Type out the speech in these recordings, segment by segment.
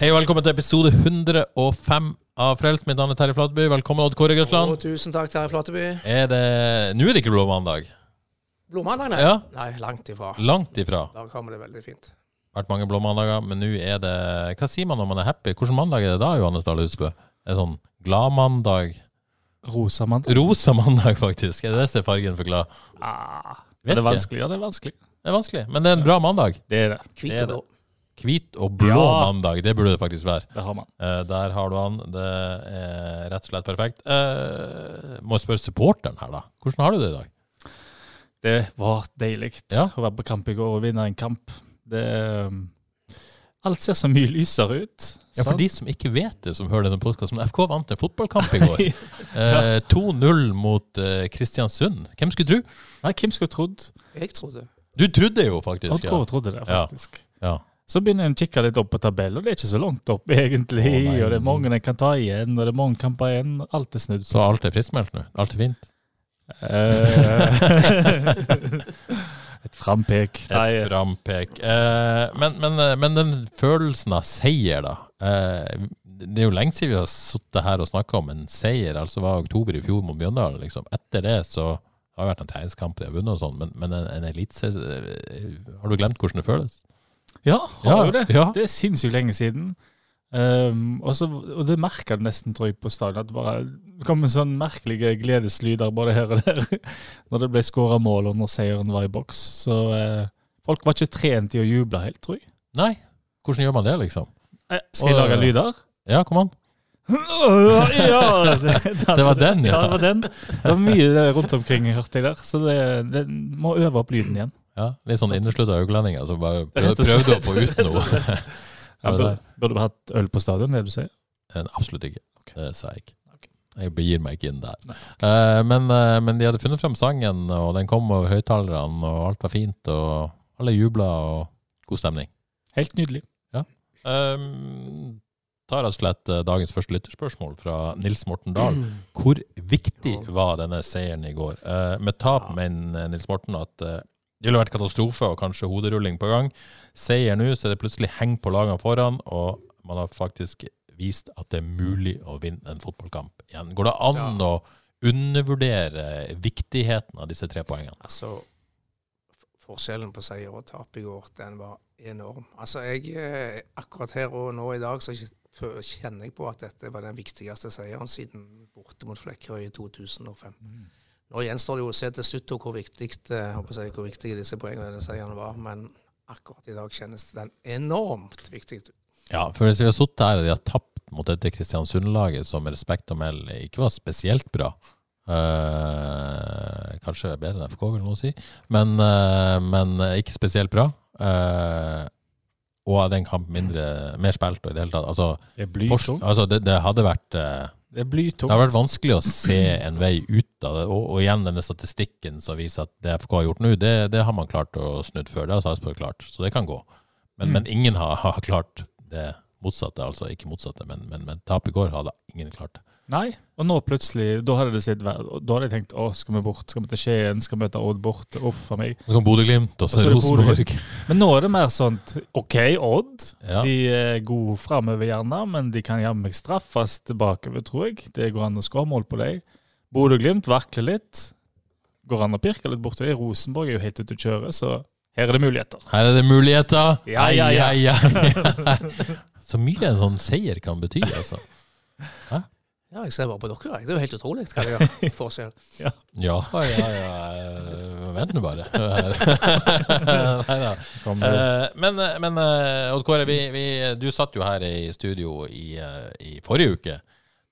Hei og velkommen til episode 105 av Frelst. Mitt navn er Terje Flateby. Velkommen, Odd Kåre Grøtland. Tusen takk, Terje Flateby. Er det Nå er det ikke blåmandag. Blåmandag, nei? Ja. Nei, langt ifra. Langt ifra. Da kommer det veldig fint. Vært mange blåmandager, men nå er det Hva sier man når man er happy? Hvilken mandag er det da, Johannes Dahl Husbø? Er det sånn gladmandag? Rosa mandag. Rosa mandag, faktisk. Er det det som er fargen for glad? Ah, er det vanskelig? Ja, det er vanskelig. Det er vanskelig, men det er en bra mandag. Det er det. Hvit og blå. Hvit og blå Ja. mandag, det burde det faktisk være. Det har man. Eh, der har du han. Det er rett og slett perfekt. Eh, må jeg spørre supporteren her, da. Hvordan har du det i dag? Det var deilig Ja. å være på kamp i går og vinne en kamp. Det um, Alt ser så mye lysere ut. Ja, For sant? de som ikke vet det, som hører denne podkasten, FK vant en fotballkamp i går. Eh, 2-0 mot eh, Kristiansund. Hvem skulle tro? Nei, hvem skulle trodd? Jeg trodde. Du trodde jo faktisk, ja. Kåre trodde det, faktisk. Ja. ja. Så begynner en å kikke litt opp på tabellen, og det er ikke så langt opp, egentlig. Oh, og det er mange en kan ta igjen, og det er mange kamper igjen. Alt er snudd. Så alt er friskmeldt nå? Alt er fint? Eh, Et frampek. Et frampek. Eh, men, men, eh, men den følelsen av seier, da. Eh, det er jo lenge siden vi har sittet her og snakka om en seier. Altså var oktober i fjor mot Bjøndalen. Liksom. Etter det så har det vært en tegnskamp de har vunnet og sånn, men, men en, en eliteserie eh, Har du glemt hvordan det føles? Ja, har jo det. Det er sinnssykt lenge siden. Um, og, så, og det merka du nesten, tror jeg, på stadion. At det bare kom en sånn merkelige gledeslyder både her og der når det ble skåra mål, og når seieren var i boks. Så uh, folk var ikke trent i å juble helt, tror jeg. Nei. Hvordan gjør man det, liksom? Eh, skal jeg Og- lage lyder? Ja, kom an. ja, det, Det var den, ja. ja. Det var den. Det var mye rundt omkring, hørte jeg der. Så det, det må øve opp lyden igjen. Ja, Litt sånn inneslutta øylendinger som bare Rett og prøv, slett. prøvde å få ut noe. Ja, burde, burde du hatt øl på stadion, det du sier? Eh, Absolutt ikke. Det sa jeg ikke. Jeg begir meg ikke inn der. Uh, men, uh, men de hadde funnet frem sangen, og den kom over høyttalerne, og alt var fint, og alle jubla, og god stemning. Helt nydelig. Um, tar rett og slett dagens første lytterspørsmål fra Nils Morten Dahl. Hvor viktig var denne seieren i går? Med tap mener Nils Morten at det ville vært katastrofe og kanskje hoderulling på gang. Seier nå, så er det plutselig heng på lagene foran, og man har faktisk vist at det er mulig å vinne en fotballkamp igjen. Går det an å undervurdere viktigheten av disse tre poengene? Altså, forskjellen på seier og tap i går, den var enorm. Altså, jeg eh, Akkurat her og nå i dag så kjenner jeg på at dette var den viktigste seieren siden borte mot Flekkerøy i 2005. Nå gjenstår det jo å se til slutt hvor viktig, eh, jeg hvor viktige disse poengene denne seieren var, men akkurat i dag kjennes den enormt viktig ut. Ja, for hvis vi har sittet her og de har tapt mot dette Kristiansund-laget, som med respekt å melde ikke var spesielt bra eh, Kanskje bedre enn FK, vil noen si, men, eh, men ikke spesielt bra. Eh, og hadde en kamp mindre, mer spilt og i det hele tatt. Altså, Det altså det, det hadde vært eh, Det det har vært vanskelig å se en vei ut av det, og, og igjen denne statistikken som viser at det FK har gjort nå, det, det har man klart å snudd før. Det har Sarpsborg klart, så det kan gå. Men, Mm. men ingen har, har klart det motsatte, altså ikke motsatte, men, men, men tap i går hadde ingen klart. Nei, og nå plutselig, da hadde det sett Da hadde jeg tenkt å, skal vi bort? Skal vi til Skien? Skal vi møte Odd bort, Uff a meg. Så kom Bodø-Glimt, og så Rosenborg. Men nå er det mer sånn OK, Odd. Ja. De er gode framover, gjerne, men de kan jammen meg straffes bakover, tror jeg. Det går an å skåre mål på deg. Bodø-Glimt vakler litt. Går an å pirke litt borti. Rosenborg er jo helt ute å kjøre, så her er det muligheter. Her er det muligheter! Ja, ja, ja. Ai, ai, ai. Så mye en sånn seier kan bety, altså. Ja, jeg ser bare på dere. jeg. Det er jo helt utrolig hva det gjør forskjell. Ja, ja, ja. ja. Vent nå bare. Nei da. Eh, men men eh, Odd Kåre, vi, vi, du satt jo her i studio i, eh, i forrige uke.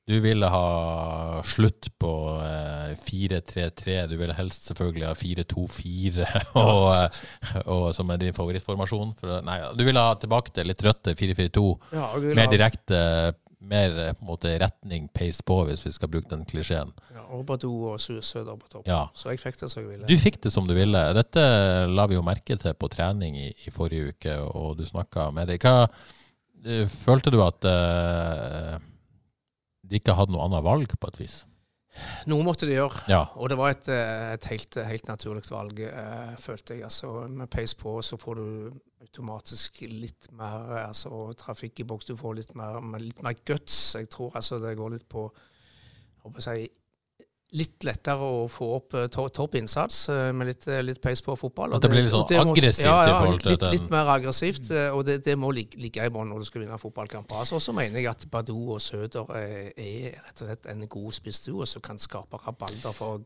Du ville ha slutt på eh, 4-3-3. Du ville helst selvfølgelig ha 4-2-4, og, eh, og, som er din favorittformasjon. For, nei, du ville ha tilbake til litt røtte 4-4-2. Ja, Mer direkte, mer eh, måte, retning, pace på, hvis vi skal bruke den klisjeen. Ja, og Badou og Su- Søder på topp. Ja. Så jeg fikk det som jeg ville. Du fikk det som du ville. Dette la vi jo merke til på trening i, i forrige uke, og du snakka med dem. Hva eh, Følte du at eh, de ikke hadde noe annet valg, på et vis? Noe måtte de gjøre. Ja. Og det var et, eh, et helt, helt naturlig valg, eh, følte jeg. Altså, med pace på så får du automatisk litt mer eh, altså, trafikk i boks. Du får litt mer, litt mer guts. Jeg tror altså, det går litt på håper jeg, Litt lettere å få opp eh, to, topp innsats eh, med litt, eh, litt peis på fotball. At det blir litt sånn og må- aggressivt ja, ja, litt, litt, litt mer aggressivt, og det, det må ligge, ligge i bånn når du skal vinne fotballkamper. Altså, så mener jeg at Badou og Søder eh, er rett og slett en god spissduo som kan skape rabalder for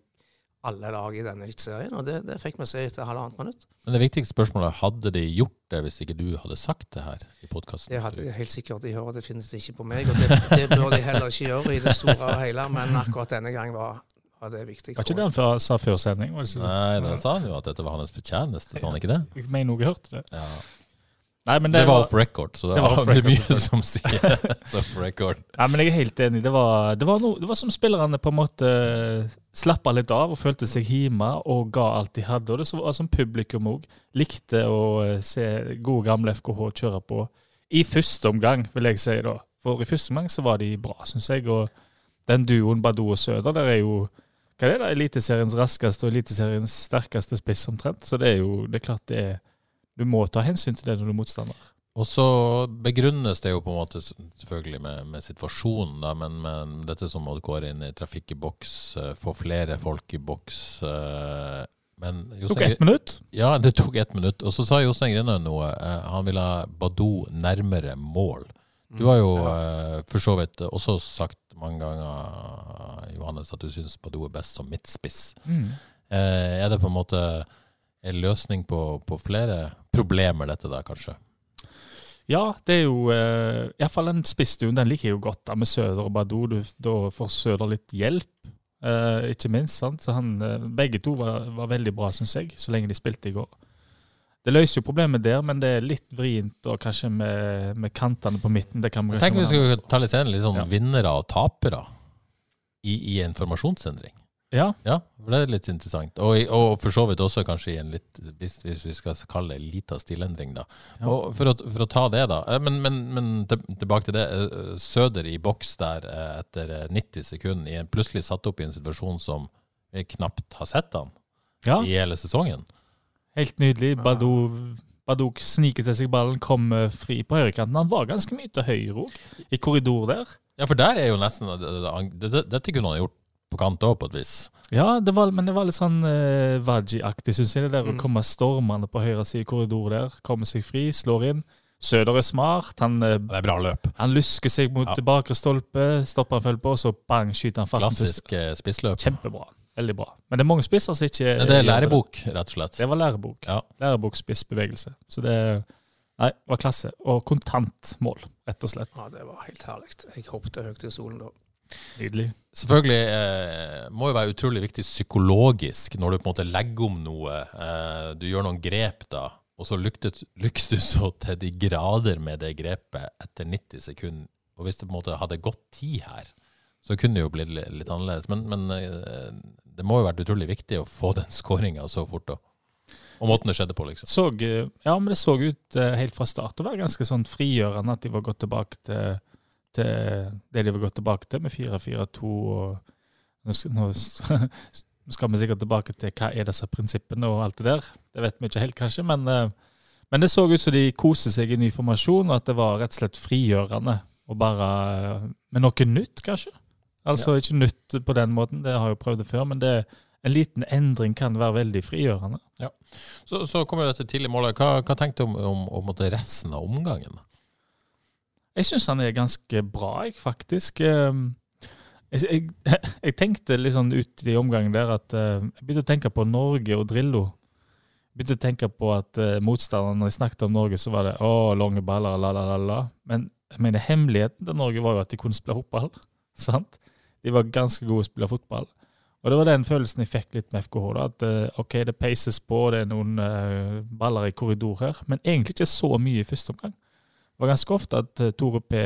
alle lag i denne serien, og det, det fikk vi se etter halvannet minutt. Men det viktigste spørsmålet er, hadde de gjort det hvis ikke du hadde sagt det her i podkasten? Det hadde de helt sikkert. De hører definitivt ikke på meg, og det, det bør de heller ikke gjøre i det store og hele, men akkurat denne gang var, var det er viktig. Var ikke det han før- sa før sending? Var det ikke? Nei, da sa han jo at dette var hans fortjeneste, sa han ikke det? Jeg mener noe jeg hørte det. Ja. Nei, men Det det, var off record, så det, det var var off record, mye som sier off record. Nei, men jeg er helt enig. Det var, det var, noe, det var som spillerne på en måte slappa litt av og følte seg hjemme og ga alt de hadde. Og det var som publikum òg likte å eh, se gode, gamle FKH kjøre på i første omgang, vil jeg si da. For i første omgang så var de bra, syns jeg. Og den duoen Badou og Søder, der er jo hva er det da, Eliteseriens raskeste og Eliteseriens sterkeste spiss omtrent. Så det er jo det er klart det er Du må ta hensyn til det når du er motstander. Og så begrunnes det jo på en måte selvfølgelig med, med situasjonen, da, men, men dette som måtte gå inn i trafikk i boks, eh, få flere folk i boks eh, Men Det tok ett minutt. Ja, det tok ett minutt. Og så sa Jostein Grinaud noe. eh, Han ville ha Badou nærmere mål. Du har jo eh, for så vidt også sagt mange ganger, Johannes, at du syns Badou er best som midtspiss. Mm. Eh, er det på en måte en løsning på, på flere problemer, dette da, kanskje? Ja, det er jo eh, Iallfall den spissduen den liker jeg jo godt da, med Søder og Badou. Du, da får Søder litt hjelp, eh, ikke minst. sant? Så han, eh, Begge to var, var veldig bra, syns jeg, så lenge de spilte i går. Det løser jo problemet der, men det er litt vrient og kanskje med, med kantene på midten. Det kan vi Jeg tenker vi skulle ta litt senere litt sånn Ja. vinnere og tapere i, i en formasjonsendring. Ja, Ja, det er litt interessant. Og, og for så vidt også kanskje i en litt, hvis, vi skal kalle det en liten stilendring, da. Ja. Og for å, for å ta det, da. eh, Men, men, men tilbake til det. eh, Søder i boks der eh, etter eh, 90 sekunder, i en, plutselig satt opp i en situasjon som vi knapt har sett han ja i hele sesongen. Helt nydelig. Badou, Badou sniker til seg ballen, kommer fri på høyrekanten. Han var ganske mye til høyre òg, i korridor der. Ja, for der er jo nesten det- det- Dette kunne han gjort på kant òg, på et vis. Ja, det var, men det var litt sånn uh, Vaji-aktig, syns jeg. Det der å Mm. komme stormende på høyre side i korridor der. Komme seg fri, slår inn. Søder er smart. Han, eh, Det er bra løp. han lusker seg mot Ja. bakre stolpe, stopper han følger på, og så bang, skyter han fart. Klassisk eh, spissløp. Kjempebra. Veldig bra. Men det er mange spisser som ikke Nei, det er lærebok, rett og slett. Det var lærebok. Ja. Lærebokspissbevegelse. Så det Nei, var klasse. Og kontant mål, rett og slett. Ja, det var helt herlig. Jeg hoppet høyt i solen da. Nydelig. Selvfølgelig eh, må jo være utrolig viktig psykologisk når du på en måte legger om noe. Eh, du gjør noen grep da, og så lykkes du så til de grader med det grepet etter 90 sekunder. Og hvis det på en måte hadde gått tid her, så kunne det jo blitt litt annerledes. Men, men eh, det må jo vært utrolig viktig å få den skåringa så fort. da. Og måten det skjedde på, liksom. Så, eh, ja, men det så ut uh, helt fra start å være ganske sånn frigjørende at de var gått tilbake til, til det de var gått tilbake til, med 4-4-2 og nå skal, nå, skal vi sikkert tilbake til hva er disse prinsippene og alt det der. Det vet vi ikke helt, kanskje, men, uh, men det så ut som de koste seg i ny formasjon, og at det var rett og slett frigjørende. Og bare uh, med noe nytt, kanskje. Altså ikke nytt på den måten, det har jeg jo prøvd det før, men det, en liten endring kan være veldig frigjørende. Så, så kommer dette tidlige målet. Hva, hva tenkte du om, om, om resten av omgangen? Jeg syns han er ganske bra, jeg, faktisk. Ehm, Jeg, jeg, jeg tenkte litt sånn ut i omgangen der at eh, jeg begynte å tenke på Norge og Drillo. Jeg begynte å tenke på at uh, motstanderne, når de snakket om Norge, så var det å, lange baller, la, la, la, la. Men jeg mener, hemmeligheten til Norge var jo at de kunne spille fotball. sant? De var ganske gode å spille fotball. Og det var den følelsen jeg fikk litt med FKH. da, At eh, ok, det peises på, det er noen uh, baller i korridor her, men egentlig ikke så mye i første omgang. Det var ganske ofte at uh, Tore P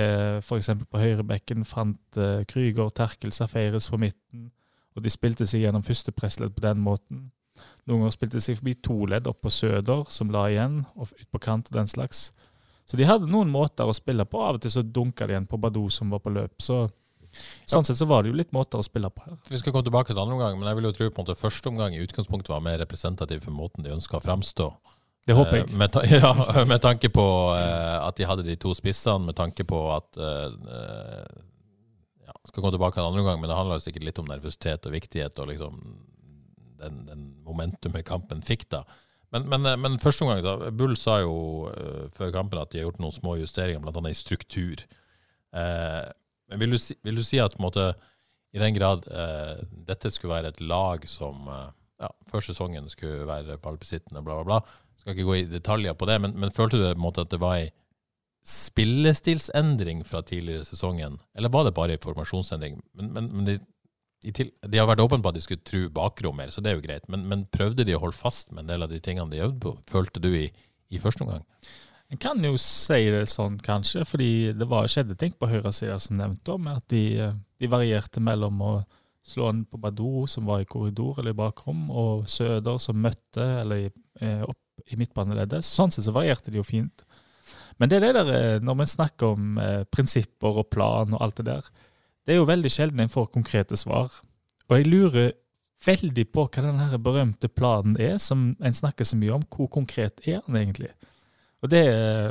f.eks. på høyrebekken fant uh, Krüger, Terkel, Safaris på midten, og de spilte seg gjennom første pressledd på den måten. Noen ganger spilte de seg forbi to ledd opp på Søder, som la igjen, og ut på kant og den slags. Så de hadde noen måter å spille på. Av og til så dunka de igjen på Badou som var på løp. Så Sånn sett så var det jo litt måter å spille på her. Vi skal komme tilbake til andre omgang, men jeg vil jo tro på at første omgang i utgangspunktet var mer representativ for måten de ønska å fremstå. Det håper jeg. Eh, med, ta ja, med tanke på eh, at de hadde de to spissene, med tanke på at eh, ja, Skal komme tilbake en andre omgang, men det handler sikkert litt om nervøsitet og viktighet og liksom den, den momentumet kampen fikk da. Men, men, men første omgang, da. Bull sa jo uh, før kampen at de har gjort noen små justeringer, bl.a. i struktur. Uh, men vil du, si, vil du si at måte, i den grad eh, dette skulle være et lag som eh, ja, før sesongen skulle være ballbesittende, bla, bla, bla. Skal ikke gå i detaljer på det, men, men følte du måte, at det var ei spillestilsendring fra tidligere sesongen, eller var det bare ei formasjonsendring? Men, men, men de, de, de, har vært åpne på at de skulle tru bakrom mer, så det er jo greit. Men, men, prøvde de å holde fast med en del av de tingene de øvde på, følte du i, i første omgang? En kan jo si det sånn, kanskje, fordi det var skjedde ting på høyresida som nevnte om at de, de, varierte mellom å slå en på Badou, som var i korridor eller i bakrom, og Søder, som møtte eller eh, opp i midtbaneleddet. Sånn sett så varierte de jo fint. Men det er det der, eh, når vi snakker om eh, prinsipper og plan og alt det der, det er jo veldig sjelden en får konkrete svar. Og jeg lurer veldig på hva den berømte planen er, som en snakker så mye om. Hvor konkret er den egentlig? Det,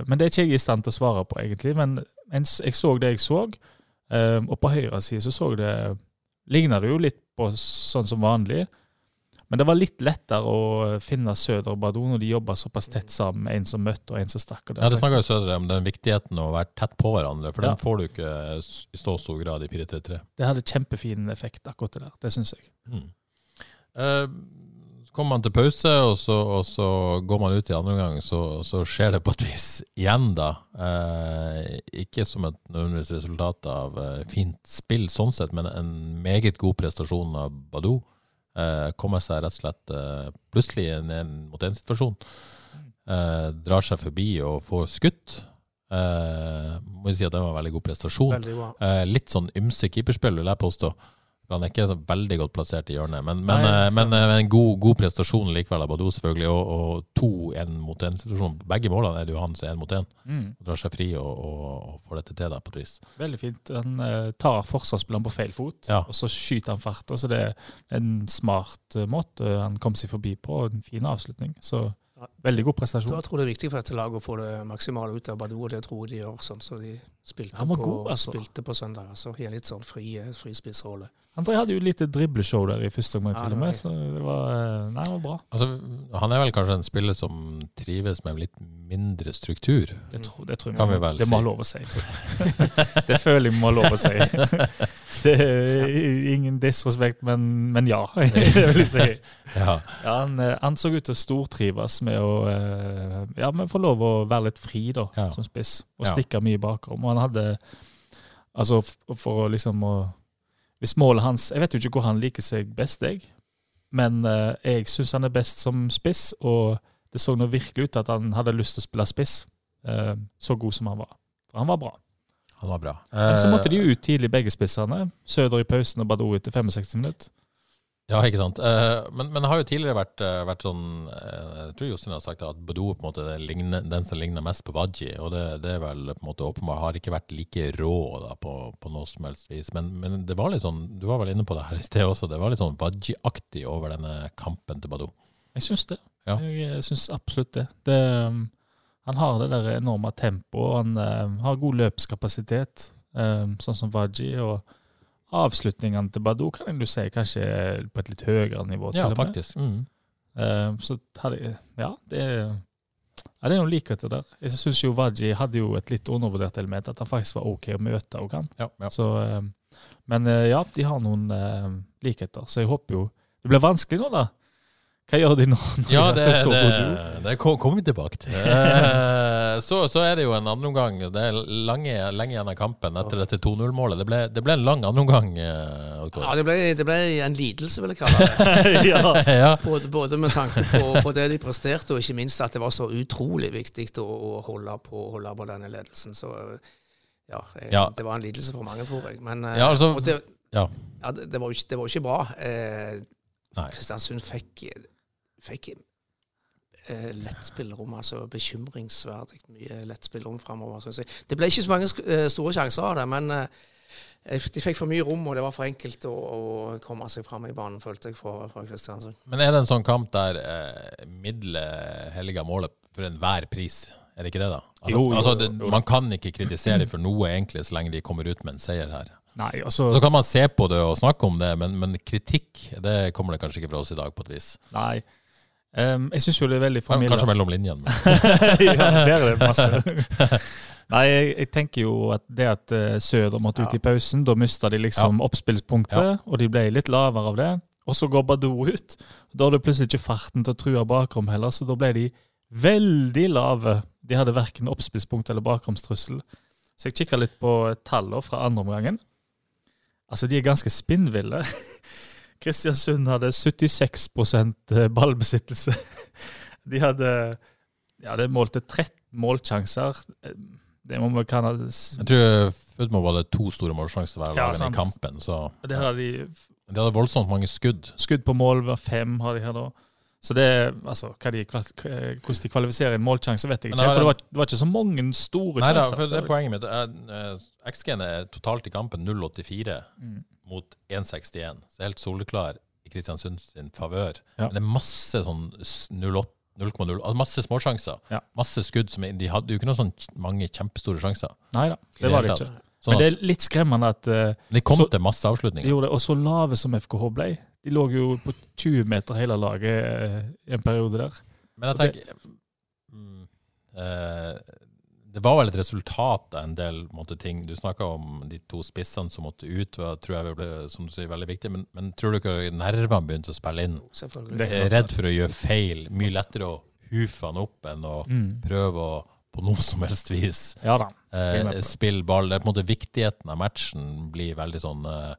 men det er ikke jeg i stand til å svare på, egentlig. Men jeg så det jeg så, ehm, og på høyre side så så det Ligna det jo litt på sånn som vanlig. Men det var litt lettere å finne Søder og Bardo når de jobba såpass tett sammen. En som møtte, og en som stakk. ja, Det snakka jo Søder om den viktigheten å være tett på hverandre, for ja. den får du ikke i så stor grad i 4-3-3. Det hadde kjempefin effekt, akkurat det der. Det syns jeg. Mm. Uh, kommer man til pause, og så, og så, går man ut i andre omgang, så, så, skjer det på et vis igjen, da. Eh, ikke som et nødvendigvis resultat av eh, fint spill sånn sett, men en meget god prestasjon av Badou. Eh, kommer seg rett og slett eh, plutselig ned mot en situasjon. Eh, drar seg forbi og får skutt. Eh, må jo si at det var en veldig god prestasjon. Veldig litt sånn ymse keeperspill, vil jeg påstå. Han er ikke så veldig godt plassert i hjørnet, men, men, Nei, eh, men, men eh, en god, god, prestasjon likevel av Badou, selvfølgelig. Og, og to én-mot-én-situasjoner. Begge målene er det jo han som er én mot én. Mm. Drar seg fri og, og, og, får dette til da, på et vis. Veldig fint. Han uh, tar forsvarsspilleren på feil fot, ja. og så skyter han fart. Så det er en smart uh, måte han kom seg forbi på, og en fin avslutning. Så Veldig god prestasjon. Da tror jeg det er viktig for dette laget å få det maksimale ut av Badou, og det tror jeg de gjør, sånn som så de spilte, på, god, altså. spilte på søndag. altså I en litt sånn fri, frispissrolle. André hadde jo litt dribleshow der i første omgang, ja, til og med, så det var, eh, nei, det var bra. Altså, han er vel kanskje en spiller som trives med litt mindre struktur? Det, tror, det tror jeg kan vi vel det må ha lov å si. det føler jeg må ha lov å si. Det er ingen disrespekt, men, men ja, det vil jeg si. Ja. Ja, han, eh, han, så ut til å stortrives med å eh, ja, men få lov å være litt fri da, som spiss, og stikke mye bakrom. Og han hadde Altså, for å liksom å hvis målet hans Jeg vet jo ikke hvor han liker seg best, jeg. Men uh, jeg syns han er best som spiss, og det så nå virkelig ut at han hadde lyst til å spille spiss. Uh, så god som han var. For han var bra. Han var bra. Men så måtte de jo ut tidlig, begge spissene. Søder i pausen og Badou etter 65 minutter. Ja, ikke sant. Uh, men, men, det har jo tidligere vært, uh, vært sånn uh, Jeg tror Jostein har sagt at Badou på en måte er den som ligner mest på Wadji. Og det, det, er vel på en måte åpenbart har ikke vært like rå da, på, på, noe som helst vis. Men, men, det var litt sånn, du var vel inne på det her i sted også, det var litt sånn Wadji-aktig over denne kampen til Badou. Jeg syns det. Ja. Jeg syns absolutt det. det um, han har det der enorme tempoet. Han har god løpskapasitet, um, sånn som Wadji. og avslutningene til Badou kan du si kanskje på et litt høyere nivå. Ja, faktisk. Mm. Uh, så hadde, ja, det er ja, det er noen likheter der. Jeg syns jo Waji hadde jo et litt undervurdert element, at han faktisk var OK å møte òg, han. Ja, ja. Så, uh, men uh, ja, de har noen likheter, så jeg håper jo Det blir vanskelig nå, da. Hva gjør de nå? når Ja, de det, er så det, det kommer vi tilbake til. Eh, så, så er det jo en andreomgang. Det er lange, lenge igjen av kampen etter dette 2-0-målet. Det, det ble en lang andreomgang. eh, Ja, det ble, det ble en lidelse, vil jeg kalle det. ja. ja. Både, både med tanke på, på det de presterte, og ikke minst at det var så utrolig viktig å, å holde, på, holde på denne ledelsen. Så ja, eh, Ja. det var en lidelse for mange, tror jeg. Men eh, Ja, altså- det, ja. ja, det, det, var jo ikke, det var jo ikke bra. Eh, Kristiansund fikk, fikk eh, lett spillerom, altså bekymringsverdig mye lett spillerom framover. jeg. Det ble ikke så mange sk- eh, store sjanser av det, men eh, de fikk for mye rom, og det var for enkelt å, å komme seg fram i banen, følte jeg, fra, for Kristiansund. Men er det en sånn kamp der eh, middelet helliger målet for enhver pris? Er det ikke det, da? Altså, Jo, jo, altså, jo, det, jo. Man kan ikke kritisere dem for noe, egentlig, så lenge de kommer ut med en seier her. Nei, altså Så kan man se på det og snakke om det, men, men kritikk det kommer det kanskje ikke fra oss i dag, på et vis. Nei. Ehm, jeg syns jo det er veldig Kanskje mellom linjene. Ja, der er det masse. Nei, jeg, jeg tenker jo at det at uh, Søder måtte ut i pausen, da mista de liksom oppspillspunktet, og de ble litt lavere av det. Og så går Badou ut. Da har du plutselig ikke farten til å true bakrom heller, så da ble de veldig lave. De hadde verken oppspillspunkt eller bakromstrussel. Så jeg kikka litt på tallene fra andre omgangen. Altså, de er ganske spinnville. Kristiansund hadde 76% ballbesittelse. De hadde ja, det målte 13 målsjanser. Det må vi kalle Jeg tror Football hadde to store målsjanser hver Ja, i kampen, så Det hadde de de hadde voldsomt mange skudd. skudd på mål hver fem har de her da. Så det altså, de, hvordan de kvalifiserer en målsjanse, vet jeg ikke. For det var, det var ikke så mange store Nei sjanser. for det er poenget mitt. Eh, XG-en er totalt i kampen 0,84 Mm. Mot 1,61. Så helt soleklar i Kristiansund sin favør. Ja. Men det er masse sånn s- 0,8 0,0 altså Masse småsjanser. Ja. Masse skudd. Som, de hadde jo ikke noen sånn mange kjempestore sjanser. Nei da, det var det ikke. Sånn Men det er litt skremmende at uh, de kom så- til masse de avslutninger. gjorde det. Og så lave som FKH ble. De lå jo på 20 meter hele laget uh, i en periode der. Men jeg tenker mm, eh, Det var vel et resultat av en del måte, ting. Du snakka om de to spissene som måtte ut. Var, tror jeg ble som du sier, veldig viktig. Men, men tror du ikke nervene begynte å spille inn? Selvfølgelig. Det- er redd for å gjøre feil. Mye lettere å hufe han opp enn å Mm. prøve å på noe som helst vis Ja da. eh, Jeg spille ball. Det er på en måte Viktigheten av matchen blir veldig sånn eh,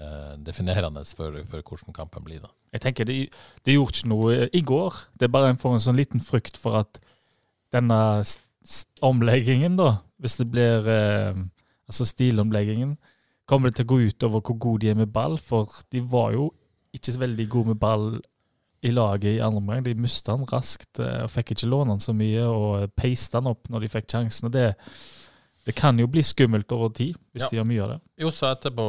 eh, definerende for, for hvordan kampen blir. da. Jeg tenker Det, det gjorde ikke noe i går. Det er bare en for en sånn liten frykt for at denne omleggingen, da, hvis det blir eh, Altså stilomleggingen, kommer det til å gå ut over hvor gode de er med ball. For de var jo ikke så veldig gode med ball i laget i andre omgang. De mista han raskt eh, og fikk ikke låne han så mye, og peiste han opp når de fikk sjansene. Det, det kan jo bli skummelt over tid, hvis Ja. de gjør mye av det. Jo, så etterpå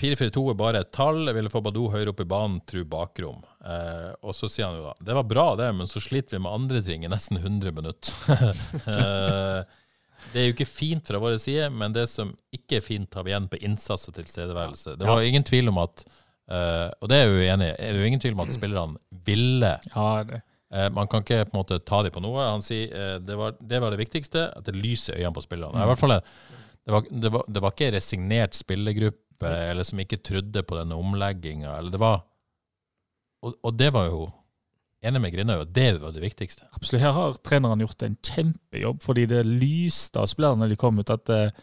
4-4-2 er bare et tall. Jeg ville få Badou høyere opp i banen, tru bakrom. Eh, og så sier han jo da det var bra, det, men så sliter vi med andre ting i nesten 100 minutter. eh, det er jo ikke fint fra vår side, men det som ikke er fint, har vi igjen på innsats og tilstedeværelse. Det var jo ingen tvil om at Uh, Og det er jo enig i. Er det jo ingen tvil om at spillerne ville Ja, det, man kan ikke på en måte ta dem på noe. Han sier eh, det, var, det var det viktigste, at det lyser i øynene på spillerne. I hvert fall, det, var, det, var, det var ikke resignert spillergruppe eller som ikke trodde på denne omlegginga. Eller det var og, og det var jo Enig med Grindhaug, at det var det viktigste. Absolutt. Her har treneren gjort en kjempejobb, fordi det lyste av spillerne når de kom ut at eh,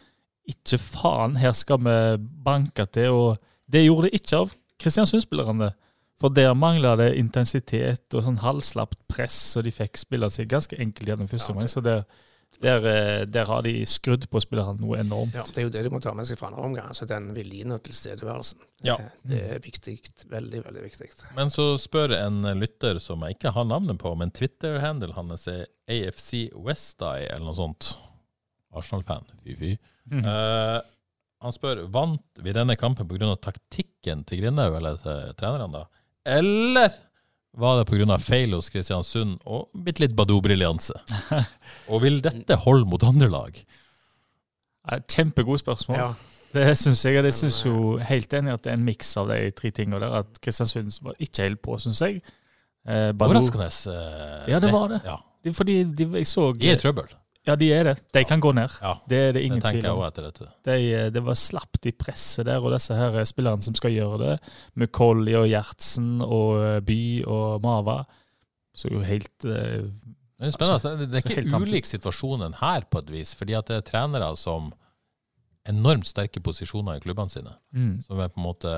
ikke faen, her skal vi banke til. Og det gjorde det ikke av Kristiansund-spillerne. For der mangla det intensitet og sånn halvslapt press, og de fikk spille seg ganske enkelt gjennom første omgang. Så der, der, eh, der har de skrudd på spillerne noe enormt. Ja, det er jo det de må ta med seg fra andre omgang. Altså den viljen og tilstedeværelsen. Ja. Det, det er viktig. Veldig, veldig viktig. Men så spør en lytter som jeg ikke har navnet på, men Twitter-handelen hans er AFC Westeye eller noe sånt. Arsenal-fan. Fy-fy. Eh, han spør vant vi denne kampen pga. taktikken til Grindhaug eller til trenerne, da? Eller var det pga. feil hos Kristiansund og bitte litt Badou-briljanse? og vil dette holde mot andre lag? Ja, Kjempegode spørsmål. Ja. Det syns jeg. Og det syns jo helt enig at det er en miks av de tre tingene der. At Kristiansund var ikke helt på, syns jeg. Eh, Overraskende. eh, Ja, det var det. Ja. Fordi de, jeg så i trøbbel. Ja, de er det. De kan gå ned. Ja, Det er det ingen tvil om. De, det var slapt i presset der, og disse her spillerne som skal gjøre det, med Colly og Gjertsen og eh, By og Mava, så jo helt eh, Det er spennende. altså. Det er ikke ulik situasjonen her, på et vis. Fordi at det er trenere som enormt sterke posisjoner i klubbene sine. mm. Som er på en måte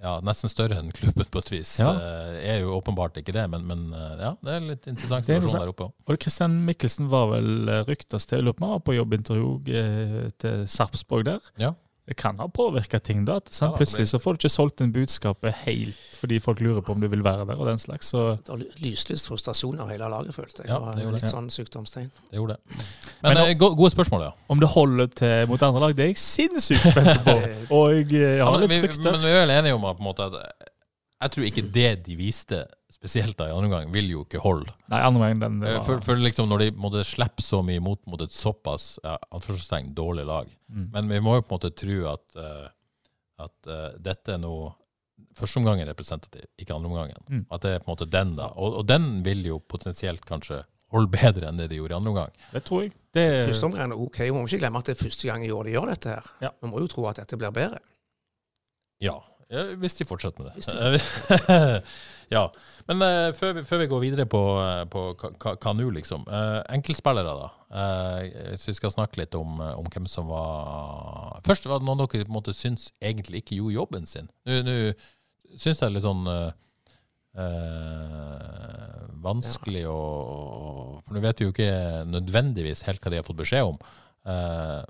ja, nesten større enn klubben, på et vis. Ja. Eh, er jo åpenbart ikke det, men, men eh, ja, det er litt interessant er situasjon der oppe. Og Kristian Mikkelsen var vel eh, ryktes til, jeg lurer på om han var på jobbintervju til Sarpsborg der. Ja. Det kan ha påvirka ting, da. At. Ja, Plutselig så får du ikke solgt inn budskapet helt fordi folk lurer på om du vil være der, og den slags. Så Det var lyslyst frustrasjon av hele laget, følte jeg. Ja, det var litt det. sånn sykdomstegn. Det gjorde det. Men, Men eh, gode spørsmål, ja. om det holder til mot andre lag, det er jeg sinnssykt spent på. Og jeg, eh, ja har men, litt frykter. men vi er vel enige om at, på en måte, at jeg tror ikke det de viste, spesielt da i andre omgang, vil jo ikke holde. Nei, andre gang, den Eh, var, For, for liksom når de måtte slippe så mye imot mot et såpass ja, dårlig lag. Mm. Men vi må jo på en måte tro at, eh, at uh, dette er noe Førsteomgangen er representativ, ikke andreomgangen. Mm. At det er på en måte den, da. Og, og den vil jo potensielt kanskje holde bedre enn det de gjorde i andre omgang. Det tror jeg. Det, Første omgang er OK. Vi må ikke glemme at det er første gang i år de gjør dette. her. Ja. Vi må jo tro at dette blir bedre. Ja, eh, hvis de fortsetter med det. ja. Men uh, før, vi, før vi går videre på, eh, på hva- nå, liksom. Uh, enkeltspillere, da. Uh, så vi skal snakke litt om, om hvem som var Først var det noen dere på en måte syns egentlig ikke gjorde jobben sin. Nå, syns jeg det er litt sånn vanskelig å For nå vet vi jo ikke nødvendigvis helt hva de har fått beskjed om. Eh,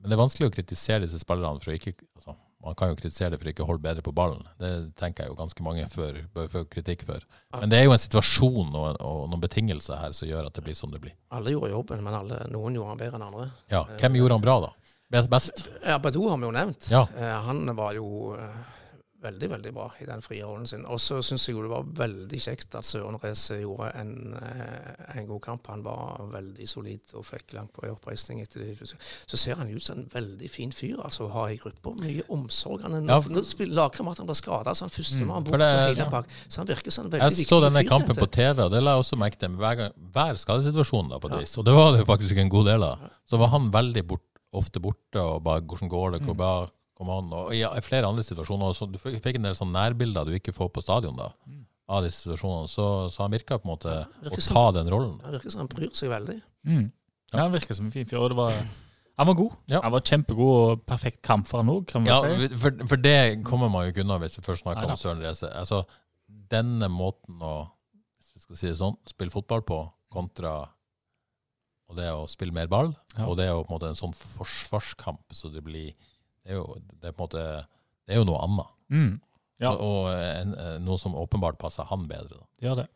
men det er vanskelig å kritisere disse spillerne for å ikke altså, Man kan jo kritisere det for å ikke holde bedre på ballen. Det tenker jeg jo ganske mange før, bør få kritikk for. Men det er jo en situasjon og, og noen betingelser her som gjør at det blir som det blir. Alle gjorde jobben, men alle, noen gjorde han bedre enn andre. Ja, Hvem gjorde han bra, da? Best? Ja, Badou har vi jo nevnt. Ja. Eh, han var jo eh, veldig, veldig bra i den frie rollen sin. Og så syns jeg jo det var veldig kjekt at Søren Reise gjorde en, eh, en god kamp. Han var veldig solid og fikk langt på i oppreisning etter det. Så ser han ut som en veldig fin fyr altså, å ha i gruppa. Mye omsorg. Han er Ja, nå spiller ble blir skada, så han førstemann for bort det- hele ja. bak. Så han virker som en veldig Jeg viktig så denne fyr. kampen på. TV, og det la jeg også merke til. Hver, hver skadesituasjon, da, på et vis. Og det var det faktisk en god del av. Så var han veldig bort, ofte borte, og bare 'hvordan går det', 'hvor bra kommer an. Og i, i flere andre situasjoner. Så du fikk fikk en del sånne nærbilder du ikke får på stadion da, av disse situasjonene. Så, så han virka på en måte å som- ta den rollen. Han virker som han bryr seg veldig. mm. ja, han virker som en fin fyr. Og det var, han var god. Ja. Han var kjempegod og perfekt kamp for han òg, Ja, si. for, for det kommer man jo ikke unna hvis vi først snakker om Søren Reise. Altså, denne måten å hvis vi skal si det sånn, spille fotball på, kontra og det å spille mer ball, Ja. og det er jo på en måte en sånn forsvarskamp, så det blir Det er jo, det er på en måte, det er jo noe annet. Mm. Ja. Og, og en, eh, noe som åpenbart passer han bedre. Da. Ja, det.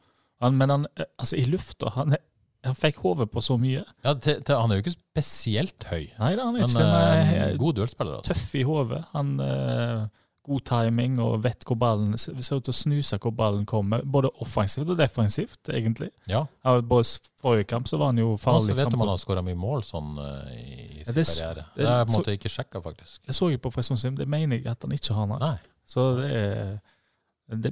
Han, men han, eh, altså i lufta Han, han fikk hodet på så mye. Ja, til, til, han er jo ikke spesielt høy, Nei da, han er ikke men, eh, en god duellspiller. Altså. tøff i hodet. Han eh, God timing og vet hvor ballen ser ut til å snuse hvor ballen kommer. Både offensivt og defensivt, egentlig. Ja, Ja, både forrige kamp så var han jo og farlig så vet du om han har skåra mye mål sånn i i Ja, sin det karriere. det- har jeg på en måte ikke sjekka, faktisk. Det så jeg på Fredrikstad, det mener jeg at han ikke har. Nei. Nei. Så det er,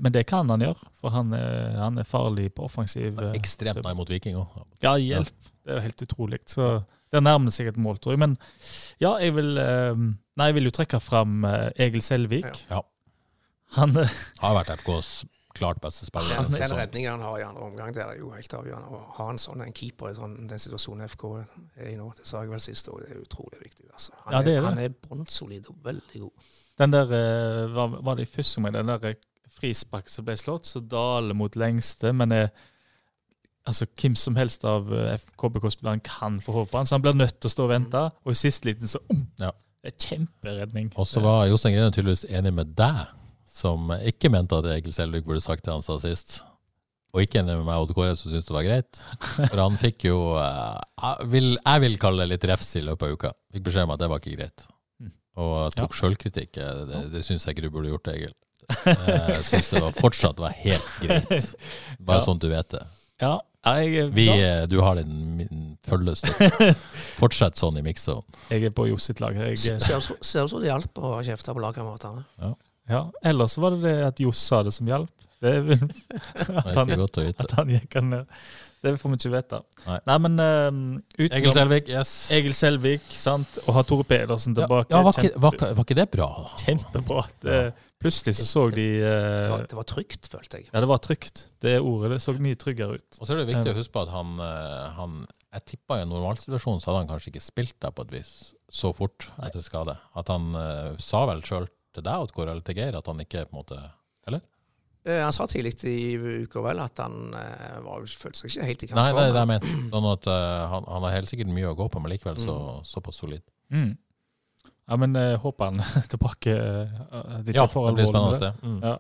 men det kan han gjøre, for han er, han er farlig på offensiv. eh, Ekstremt nær mot Viking òg. Ja, hjelp. Det er jo helt utrolig. Så det nærmer seg et mål, tror jeg. Men ja, jeg vil eh, Nei, jeg vil jo trekke fram eh, Egil Selvik. Ja. Han eh, Har vært FKs klart beste spiller. Den, den redningen han har i andre omgang, det er jo helt avgjørende. Å ha en sånn en keeper i sånn, den situasjonen FK er i nå, det sa jeg vel sist, og det er utrolig viktig. Altså. Han, Ja, det er er, det. han er bunnsolid og veldig god. Den der var, var det i første omgang, den der frispark som ble slått, så daler mot lengste, men er Altså, Hvem som helst av eh, KBK-spillerne kan få håpe på han, så han blir nødt til å stå og vente. Og i siste liten så um, Ja. Det er kjemperedning. Og så var Jostein Grine tydeligvis enig med deg, som ikke mente at Egil Selvik burde sagt det han sa sist. Og ikke enig med meg og Odd Kåre, som syntes det var greit. For han fikk jo eh, jeg, vil, jeg vil kalle det litt refs i løpet av uka. Fikk beskjed om at det var ikke greit. Mm. Og tok sjølkritikk. eh, Det, det syns jeg ikke du burde gjort, Egil. Jeg syns det var, fortsatt var helt greit. Bare Ja. sånn at du vet det. Ja, jeg, Vi, eh, du har din min følge støtte. Fortsett sånn i mix-zone. jeg er på Johs sitt lag. Jeg, eh, Ser ut som det hjalp å kjefte på lagkameratene. ja. Ellers var det det at Johs sa det som hjalp. Det vil, Det at, er han, ikke godt å vite. at han gikk ned. Det får vi ikke vite. Nei. men uh, utenom Egil Selvik, yes. Egil Selvik, sant, og ha Tore Pedersen tilbake. ja, var, ikke, var, var ikke det bra. Kjempebra. Det, plutselig så så de Det eh, var, det var trygt, følte jeg. Ja, det var trygt. Det ordet det så mye tryggere ut. Og så er det viktig å huske på at han, eh, han Jeg tippa i en normalsituasjon så hadde han kanskje ikke spilt der på et vis så fort etter skade. At han uh, sa vel sjøl til deg eller til Geir at han ikke på en måte Eh, Han sa tidlig i uka vel at han eh, var, følte seg ikke helt i Nei, det er det jeg mener. Sånn at uh, han, han har helt sikkert mye å gå på, men likevel så, såpass solid. Mm. Ja, men jeg håper han er tilbake. Uh, Ja, det blir spennende. Mm. Ja.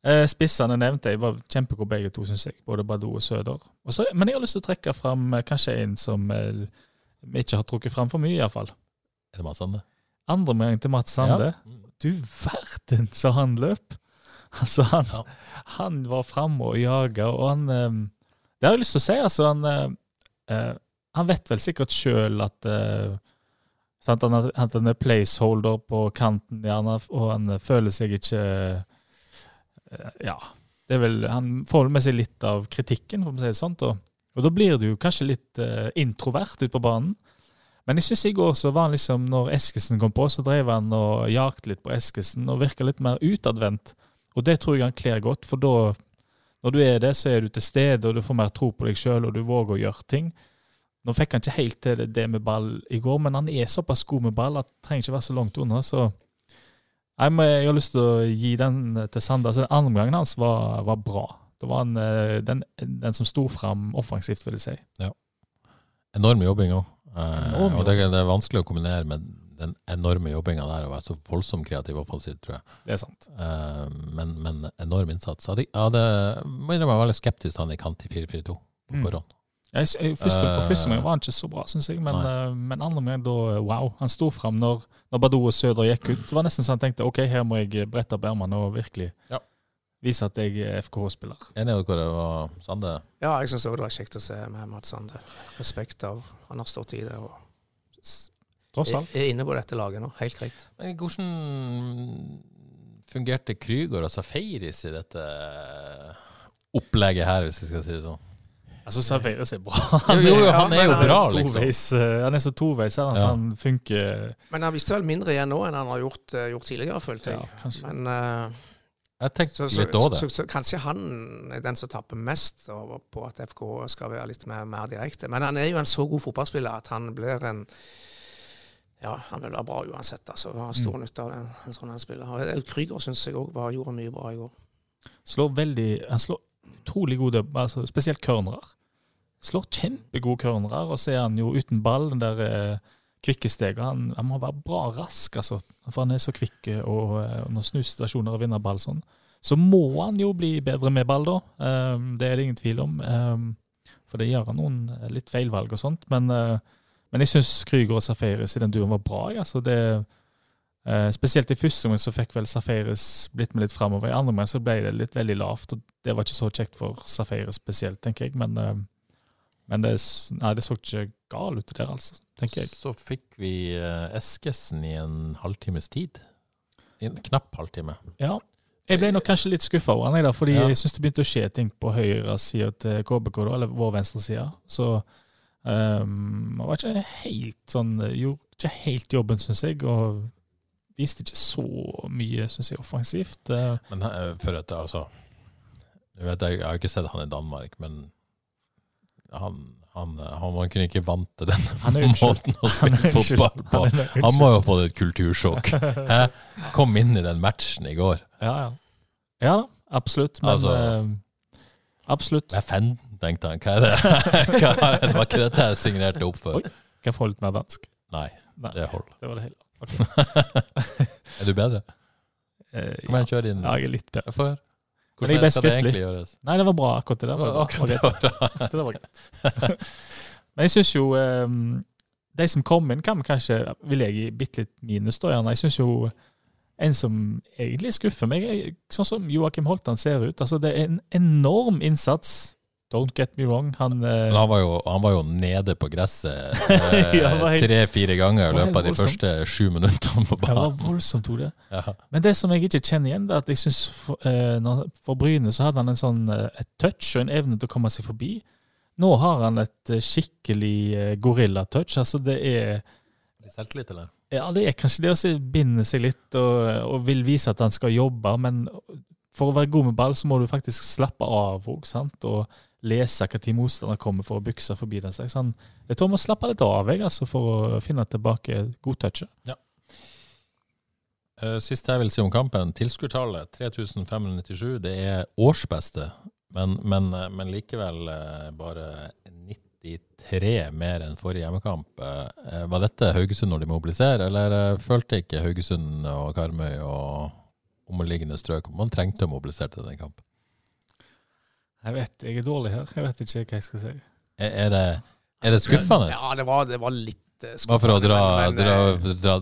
Uh, Spissene nevnte jeg var kjempegode begge to, syns jeg. Både Badou og Søder. Også, men jeg har lyst til å trekke fram eh, kanskje en som eh, vi ikke har trukket fram for mye, iallfall. Er det Mats Sande? Andre melding til Mats Sande. Ja. Mm. Du verden så han løp! Altså, han, Ja. han var framme og jaga, og han eh, Det har jeg lyst til å si, altså. Han, eh, eh, han vet vel sikkert sjøl at eh, sant, han, at han er placeholder på kanten, gjerne, og han føler seg ikke Ja. Det er vel, han får med seg litt av kritikken, for å si det sånn. Og, og da blir du jo kanskje litt introvert ute på banen. Men jeg syns i går så var han liksom, når Eskesen kom på, så drev han og jakte litt på Eskesen og virka litt mer utadvendt. Og det tror jeg han kler godt, for da, når du er det, så er du til stede, og du får mer tro på deg sjøl, og du våger å gjøre ting. Nå fikk han ikke helt til det, med ball i går, men han er såpass god med ball at det trenger ikke være så langt unna. så... Jeg, Jeg har lyst til å gi den til Sander. Så Den andre omgangen hans var, var bra. Det var en, eh, den, den som sto fram offensivt, vil jeg si. Enorm jobbing òg. Eh, og det, det er vanskelig å kombinere med den enorme jobbinga der og være så voldsomt kreativ offensivt, tror jeg. Det er sant. Uh, men, men enorm innsats. Jeg hadde, må innrømme jeg var veldig skeptisk til han i kant i 4-4-2 på Mm. forhånd. Jeg, jeg, første, på Eh, første omgang var han ikke så bra, syns jeg. Men, eh, men andre omgang, da wow. Han sto fram når, når Badou og Søder gikk ut. Det var nesten så han tenkte ok, her må jeg brette opp ermene og virkelig Ja. vise at jeg er FKH-spiller. Enig med dere var Sande? Ja, jeg syns òg det var kjekt å se med Mats Sande. Respekt av Han har stått i det og Tross er, alt. er inne på dette laget nå. Helt greit. Men Hvordan fungerte Krüger og Safaris i dette opplegget her, hvis vi skal si det sånn? Altså, Safaris er bra. Jo, jo, han er jo bra, er liksom. eh, han er så toveis at Ja. han funker Men han visste vel mindre igjen nå enn han har gjort, eh, gjort tidligere, følte jeg. Ja, Men uh, Jeg tenkte så, så, litt da òg det. så, så kanskje han er den som taper mest over på at FK skal være litt mer, mer direkte. Men han er jo en så god fotballspiller at han blir en Ja, han vil være bra uansett. altså. Han har stor Mm. nytte av den, en sånn en spiller. Eh, Krüger syns jeg òg gjorde mye bra i går. Slår veldig Han slår utrolig gode, altså, spesielt cornerer. Slår kjempegode cornerer, og så er han jo uten ball, den der eh, kvikke steget. Han, han må være bra rask, altså. For han er så kvikk og, og når under snusituasjoner og vinner ball sånn. Så må han jo bli bedre med ball, da. Um, det er det ingen tvil om. Um, for det gjør han noen eh, litt feilvalg og sånt. Men, eh, men jeg syns Krüger og Safaris i den duoen var bra. Altså det, eh, spesielt i første omgang så fikk vel Safaris blitt med litt framover. I andre omgang så ble det litt veldig lavt. og Det var ikke så kjekt for Safaris spesielt, tenker jeg. Men, eh, men det, nei, det så ikke gal ut der, altså, tenker jeg. Så fikk vi eh, Eskesen i en halvtimes tid. I en knapp halvtime. Ja. Jeg ble nok kanskje litt skuffa over han, fordi Ja. jeg syns det begynte å skje ting på høyre side til KBK, da, eller vår venstre side. Så um, var ikke helt sånn Gjorde ikke helt jobben, syns jeg, og viste ikke så mye, syns jeg, offensivt. Men eh, for at altså Jeg vet jeg, jeg har ikke sett han i Danmark, men han, han, han var kunne ikke vant til den måten å spille fotball på. Han. Han må jo ha fått et kultursjokk. Hæ? Kom inn i den matchen i går. Ja, ja. Ja absolutt. Men Altså- eh, absolutt. Hva er fan, tenkte han. Hva er det? Hva er det? Var ikke dette jeg signerte opp for. Oi. Få litt mer dansk? Nei, Nei, det holder. det var det hele. Er du bedre? Eh, Kom igjen, kjør din. ja, jeg er litt bedre. Men jeg er Hvordan skal det egentlig gjøres? Nei, det var bra, akkurat det der. var. Akkurat det var bra. Det var greit. Men jeg syns jo um, De som kom inn, kan kanskje vil jeg gi bitte litt minus, da gjerne. Jeg syns jo en som egentlig skuffer meg, er sånn som Joakim Holtan ser ut. Altså, det er en enorm innsats don't get me wrong. Han, eh, han var jo, han var jo nede på gresset eh, tre-fire ganger i løpet av de første sju minuttene på det var voldsomt, Tore. Ja. Men det som jeg ikke kjenner igjen, det er at jeg synes for, eh, for Bryne så hadde han en sånn, eh, et touch og en evne til å komme seg forbi. Nå har han et eh, skikkelig gorillatouch. Altså det er Selvtillit, eller? Ja, det er kanskje det å binde seg litt og, og vil vise at han skal jobbe, men for å være god med ball, så må du faktisk slappe av òg, sant? Og lese hva tid motstander kommer for å bykse forbi deg. Så han, jeg tror vi må slappe litt av jeg, altså, for å finne tilbake godtouchet. Ja. Siste jeg vil si om kampen, tilskuertallet 3597. Det er årsbeste, men, men, eh, men likevel eh, bare 93 mer enn forrige hjemmekamp. Eh, Var dette Haugesund når de mobiliserer, eller eh, følte ikke Haugesund og Karmøy og omliggende strøk man trengte å mobilisere til den kampen? Jeg vet, jeg er dårlig her. Jeg vet ikke hva jeg skal si. Er, er, det, er det skuffende? Ja, det var, det var litt skuffende. Bare for å dra, men- men, dra, eh, dra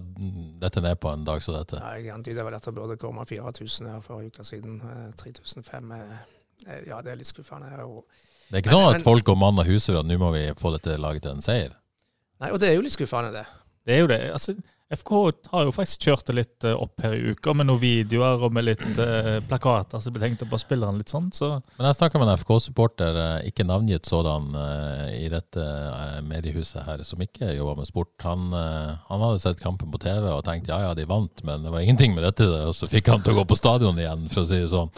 dette ned på en dag som dette. Ja, jeg antyder vel at det burde komme 4000 her for en uke siden. Eh, 3005. eh, eh, Ja, det er litt skuffende. Og, Det er ikke sånn Men- at folk går mann av huset for at nå må vi få dette laget til en seier. nei, og det er jo litt skuffende, det. Det er jo det. altså FK har jo faktisk kjørt det litt eh, opp her i uka, med noen videoer og med litt eh, plakater som blir tenkt opp av spillerne litt sånn. Så Men jeg snakka med en FK-supporter, eh, ikke navngitt sådan, eh, i dette eh, mediehuset her, som ikke jobba med sport. Han, han hadde sett kampen på TV og tenkt ja ja, de vant, men det var ingenting med dette. Og så fikk han til å gå på stadion igjen, for å si det sånn.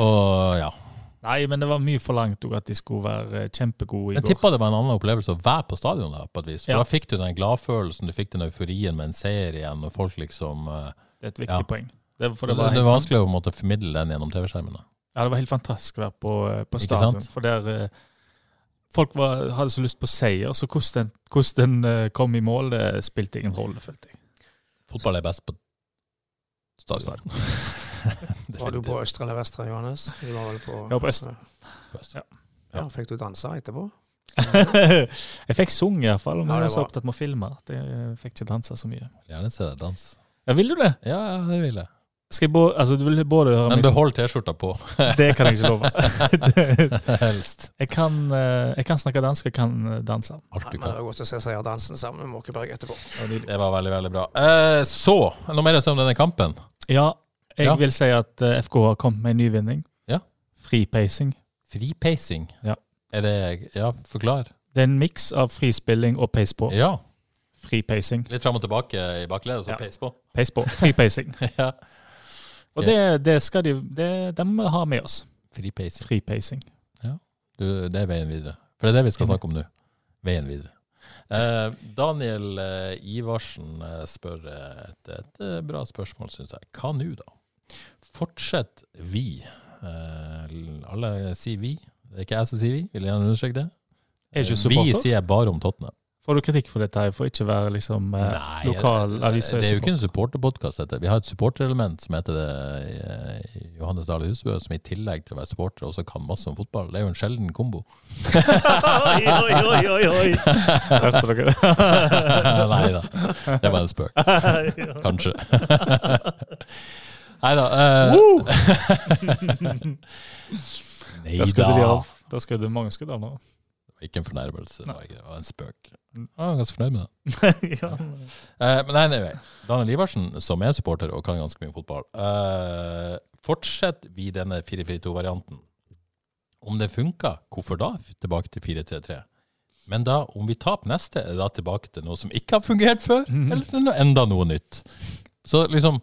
Og ja. Nei, men det var mye forlangt òg at de skulle være eh, kjempegode i Jeg går. tippa det var en annen opplevelse å være på stadion der, på et vis. For Ja. da fikk du den gladfølelsen, du fikk den euforien med en seier igjen, og folk liksom eh, Det er et viktig Ja. poeng. Det, for Det, var det er vanskelig å måtte formidle den gjennom TV-skjermene. Ja, det var helt fantastisk å være på, eh, på stadion. For der Folk var, hadde så lyst på seier, så hvordan den, kom i mål, det spilte ingen rolle, følte jeg. Fotball er best på stadion. Var du på østre eller vestre, Johannes? Du var vel på, Jeg var på østre. Ja. ja. Fikk du danse etterpå? jeg fikk sunget iallfall, men Ja, jeg var så opptatt med å filme at jeg fikk ikke danse så mye. Gjerne se deg dans. Ja, Vil du det? Ja, ja, det vil jeg. Skal jeg både, altså, du vil både høre Men behold T-skjorta på. Det kan jeg ikke love. Helst. jeg, kan, eh, jeg kan snakke dansk, jeg kan eh, danse. Alt du men det kan. var godt å se seierdansen sammen med Måkeberg etterpå. Det var veldig, veldig bra. Eh, så, noe mer å si om denne kampen? Ja, jeg Ja. vil si at eh, FK har kommet med en nyvinning. Ja. Fripacing. Fripacing. Ja. Er det Ja, forklar. Det er en miks av frispilling og pace på. Ja. Fripacing. Litt fram og tilbake i bakledet, så Ja. pace på. Pace på. Fripacing. ja. Og det, det skal de det, de må ha med oss. Fripacing. Fripacing. Du, det er veien videre. For det er det vi skal snakke om nå. Veien videre. Eh, Daniel eh, Ivarsen spør et, et bra spørsmål, syns jeg. Hva nå, da? Fortsett vi. Eh, alle sier vi. Det er ikke jeg som sier vi, vil jeg gjerne understreke det. Er ikke Eh, supporter? Vi sier bare om Tottenham. Får du kritikk for dette her, for ikke være liksom eh, Nei, lokal det, det, det er jo ikke en supporterpodkast. Vi har et supporterelement som heter det Johannes Dale Husbø, som i tillegg til å være supporter også kan masse om fotball. Det er jo en sjelden kombo. oi, oi, oi, oi, oi! Hørte dere det? Nei da, det var en spøk. Kanskje. Nei da. Nei da. av. Der skrudde mange skudd av nå. Ikke en fornærmelse, det Nei. var, det var en spøk. Jeg var ganske fornøyd med det. ja. Eh, men nei, nei, nei. Daniel Iversen, som er supporter og kan ganske mye fotball, uh, fortsett vi denne 4-4-2-varianten. Om det funka, hvorfor da? Tilbake til 4-3-3. Men da, om vi taper neste, er det da tilbake til noe som ikke har fungert før? Eller enda noe nytt? Så liksom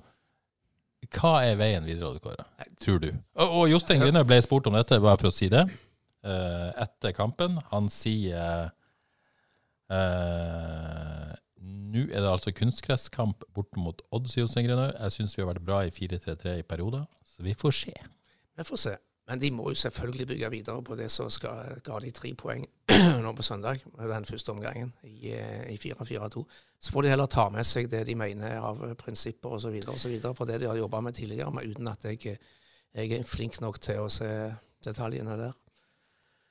Hva er veien videre, Kåre? Tror du? Og, og Jostein Grinner ble spurt om dette, bare for å si det, uh, etter kampen. Han sier uh, Nå er det altså kunstgresskamp bort mot Odd, sier Jostein Grinner. Jeg syns vi har vært bra i 4-3-3 i perioder, så vi får se. Vi får se. Men de må jo selvfølgelig bygge videre på det som skal, ga de tre poeng nå på søndag, den første omgangen i, eh, i 4-4-2. Så får de heller ta med seg det de mener av eh, prinsipper osv., for det de har jobba med tidligere, men uten at jeg, jeg er flink nok til å se detaljene der.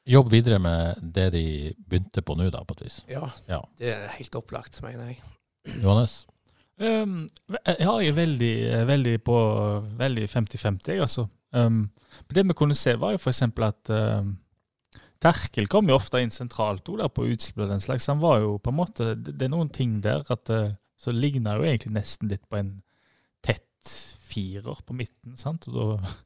Jobb videre med det de begynte på nå, da, på et vis. Ja, Ja. det er helt opplagt, mener jeg. Johannes? Um, jeg er veldig, veldig på veldig 50-50, jeg, altså. Um, det vi kunne se, var jo f.eks. at um, Terkel kom jo ofte inn sentralt der på utspill og den slags. Han var jo på en måte det er noen ting der at uh, så ligner jo egentlig nesten litt på en tett firer på midten, sant. Og da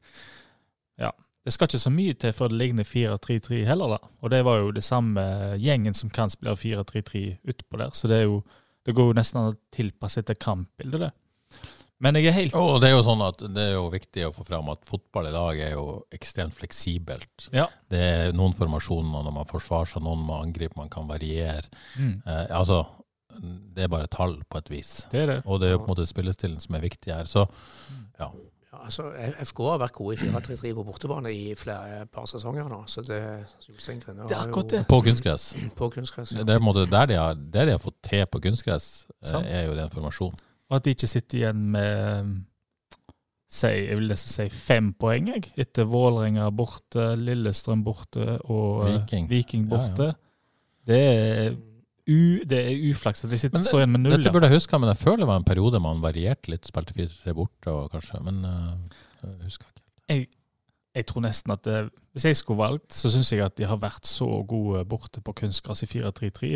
Ja. Det skal ikke så mye til før det ligner 4-3-3 heller, da. Og det var jo det samme gjengen som kan spille 4-3-3 utpå der, så det er jo Det går jo nesten an å tilpasse etter kampbildet, det. Men jeg er helt Og det er jo sånn at det er jo viktig å få fram at fotball i dag er jo ekstremt fleksibelt. Ja. Det er noen formasjoner når man forsvarer seg, noen man angriper, man kan variere. Mm. Eh, altså, det er bare tall på et vis. Det er det. Og det er jo på en måte spillestilen som er viktig her. Så ja. Ja, altså, FK har vært gode i 4-3-3 på bortebane i flere par sesonger nå. Så det Det er akkurat jo- det. På kunstgress. På kunstgress. Ja. Det er på en måte der de har, der de har fått til på kunstgress, eh, er jo den formasjonen. Og at de ikke sitter igjen med si, jeg vil nesten si fem poeng, jeg. Etter Vålerenga borte, Lillestrøm borte og Viking, Viking. borte. Ja, ja. Det, er u, det er uflaks at de sitter, Men står igjen med null. Dette burde jeg huske, men jeg føler det var en periode man varierte litt. Spilte 4-3 borte og kanskje, men eh, jeg husker ikke. jeg, jeg tror nesten at det, Hvis jeg skulle valgt, så syns jeg at de har vært så gode borte på kunstgress i 4-3-3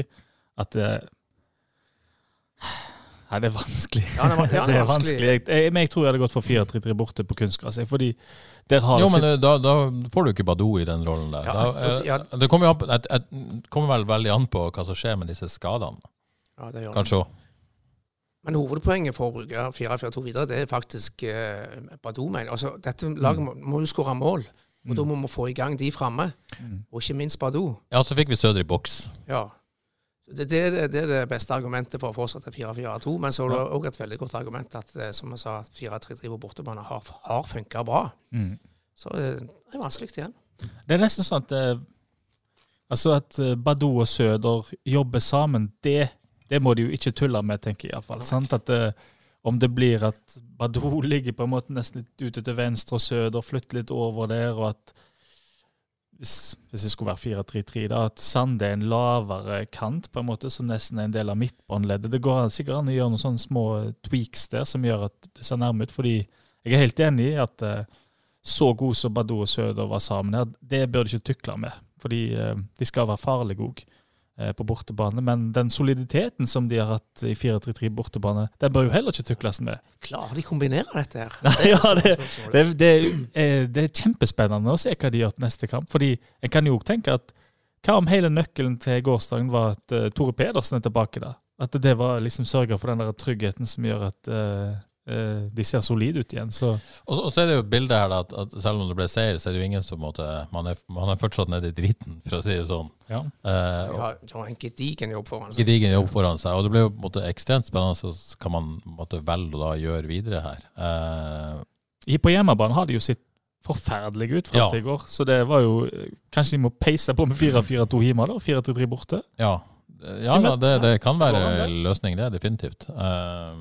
at det Nei, det er vanskelig. Ja, det er ja, det er vanskelig. Jeg, jeg, men jeg tror jeg hadde gått for 4-3-3 borte på kunstgress. Fordi der har Jo, men sitt- eh, da, da får du ikke Badou i den rollen der. Ja, Da, ja. eh, det kommer, på- et, et, kommer vel veldig an på hva som skjer med disse skadene, Ja, det gjør kanskje òg. Men hovedpoenget for å bruke 4-4-2 videre, det er faktisk eh, Badou, mener jeg. altså, Dette laget må, må jo skåre mål, og da må vi få i gang de framme. Og ikke minst Badou. Ja, så fikk vi Søder i boks. Ja. Det, det, det, er det beste argumentet for å fortsette 4-4-2. Men så er det òg et veldig godt argument at eh, som jeg sa, 4-3-3 på bortebane har, har funka bra. Mm. Så eh, det er vanskelig igjen. Det er nesten sånn at eh, Altså at Badou og Søder jobber sammen, det, det må de jo ikke tulle med, tenker jeg iallfall. Sant? At om det blir at Badou ligger på en måte nesten litt ute til venstre, og Søder flytter litt over der, og at hvis, hvis det skulle være 4-3-3, da, at Sand er en lavere kant, på en måte, som nesten er en del av midtbåndleddet. Det går sikkert an å gjøre noen sånne små tweaks der som gjør at det ser nærme ut. fordi jeg er helt enig i at eh, så god som Badou og Søder var sammen her, det bør de ikke tukle med. Fordi eh, de skal være farlige òg på bortebane. Men den soliditeten som de har hatt i 4-3-3 bortebane, den bør jo heller ikke tukles med. Klarer de å kombinere dette her? ja, er det-. Det, det, er, det er kjempespennende å se hva de gjør til neste kamp. Fordi en kan jo tenke at hva om hele nøkkelen til gårsdagen var at uh, Tore Pedersen er tilbake da? At det var liksom sørga for den der tryggheten som gjør at eh, eh, de ser solide ut igjen. Så Og, så- og så er det jo bildet her da, at, at selv om det ble seier, så er det jo ingen som måtte Man er, man er fortsatt nede i driten, for å si det sånn. ja. Eh, og Ja, de har en gedigen jobb foran seg. gedigen jobb foran seg. Og det blir jo på en måte ekstremt spennende så hva man måtte velge å gjøre videre her. Eh, I- På hjemmebane har de jo sett forferdelige ut fram Ja. i går. Så det var jo eh, Kanskje de må peise på med 4-4-2 hjemme, da? 4-3-3 borte? ja. Ja, da, det, det kan være det. løsning, det. Definitivt. Eh,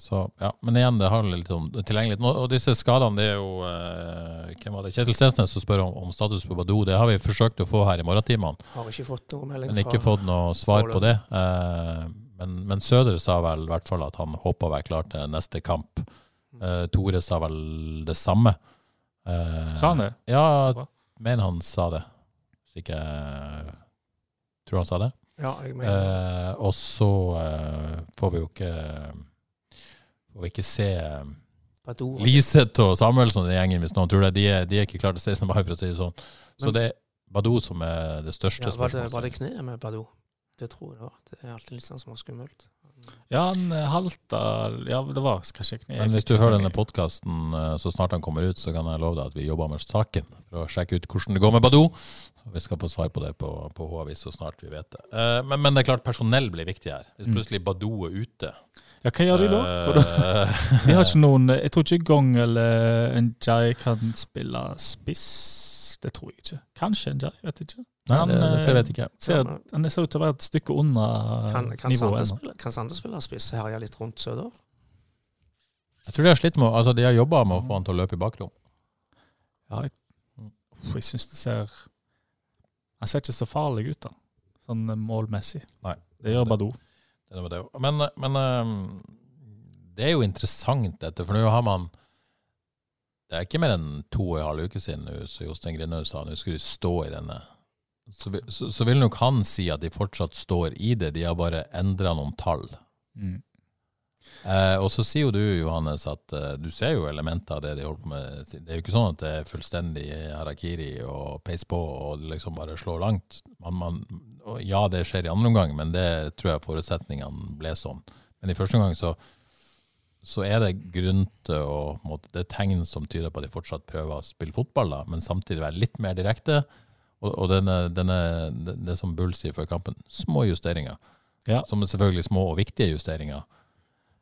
så, ja. Men igjen, det handler litt om tilgjengelighet. Og disse skadene, det er jo eh, Hvem var det? Kjetil Stensnes som spør om, om status på Badou. Det har vi forsøkt å få her i morgentimene. Har ikke fått noe melding Men ikke fått noe svar på det. Eh, men, men Søder sa vel i hvert fall at han håpa å være klar til neste kamp. Eh, Tore sa vel det samme. Eh, Sa han det? Ja, jeg mener han sa det. Hvis ikke Tror han sa det. Ja, jeg mener Eh, og så eh, får vi jo ikke Får vi ikke se eh, Liseth og Samuelsen og den gjengen, hvis noen tror det. De er, de er ikke klare til 16. mai, for å si det sånn. Så Men- det er Badou som er det største Ja, var, det, spørsmålet. var det kneet med Badou? Det tror jeg det var. Det er alltid litt sånn som er skummelt. Ja, han eh, halta Ja, det var kanskje kneet. Men hvis du hører denne podkasten så snart han kommer ut, så kan jeg love deg at vi jobber med saken for å sjekke ut hvordan det går med Badou. Vi skal få svar på det på, på H-avis så snart vi vet det. Eh, men, men det er klart, personell blir viktig her. Hvis Mm. plutselig Badou er ute Ja, hva gjør de da? For da eh, de har ikke noen Jeg tror ikke Gong eller Njay kan spille spiss. Det tror jeg ikke. Kanskje Njay, vet ikke. Nei, Han, det, eh, det vet jeg ikke. Ser, han ser ut til å være et stykke under Kan, kan, Sande nivået. ennå. spille, kan Sande spille spiss herje litt rundt Søder? Jeg tror de har slitt med Altså, de har jobba med å få han til å løpe i bakrom. Ja, jeg, jeg syns det ser Han ser ikke så farlig ut, da. Sånn eh, målmessig. Nei. Det gjør Badou. Men, men ehm, det er jo interessant, dette, for nå har man Det er ikke mer enn to og en halv uke siden så Jostein Grindhaug sa nå skulle de stå i denne så, så, så vil nok han si at de fortsatt står i det, de har bare endra noen tall. Mm. Eh, og så sier jo du, Johannes, at eh, du ser jo elementer av det de holder på med. Det er jo ikke sånn at det er fullstendig harakiri og peis på og liksom bare slår langt. Man, man, ja, det skjer i andre omgang, men det tror jeg forutsetningene ble sånn. Men i første omgang så, så er det grunn til å måte, Det er tegn som tyder på at de fortsatt prøver å spille fotball, da, men samtidig være litt mer direkte. Og, og denne, denne, det, det som Bull sier før kampen, små justeringer. Ja. Som er selvfølgelig små og viktige justeringer.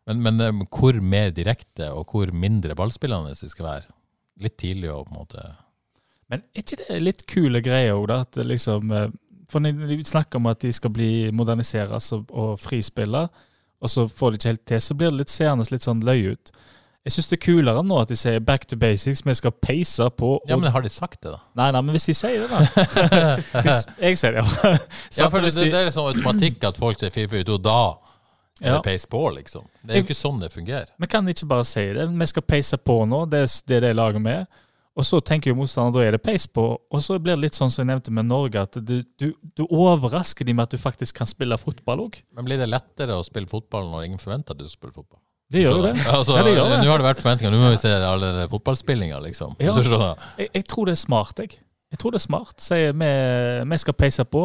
Men, men eh, hvor mer direkte og hvor mindre ballspillende de skal være. Litt tidlig å på en måte Men er ikke det litt kule greier òg, da? At liksom, eh, for når de snakker om at de skal bli moderniseres og, og frispille, og så får de ikke helt til, så blir det litt seende litt sånn løye ut. Jeg syns det er kulere nå at de sier 'back to basics', vi skal peise på og Ja, men har de sagt det, da? Nei, nei, men hvis de sier det, da. hvis jeg sier det, ja. Ja, for det, det, det er sånn automatikk at folk sier Fifa ut, og da er Ja. peis på, liksom. Det er jo ikke sånn det fungerer. Vi kan ikke bare si det. Vi skal peise på nå, det er det, de det laget vi er. Og så tenker jo motstanderen da er det peis på, og så blir det litt sånn som jeg nevnte med Norge, at du, du, du overrasker dem med at du faktisk kan spille fotball òg. Men blir det lettere å spille fotball når ingen forventer at du spiller fotball? Det gjør jo det. Altså, Ja, det gjør det. Nå har det vært forventninger, nå må vi se alle fotballspillinga, liksom. Ja. Du. Jeg, jeg tror det er smart, jeg. Jeg tror det er smart. Sier vi, vi skal peise på.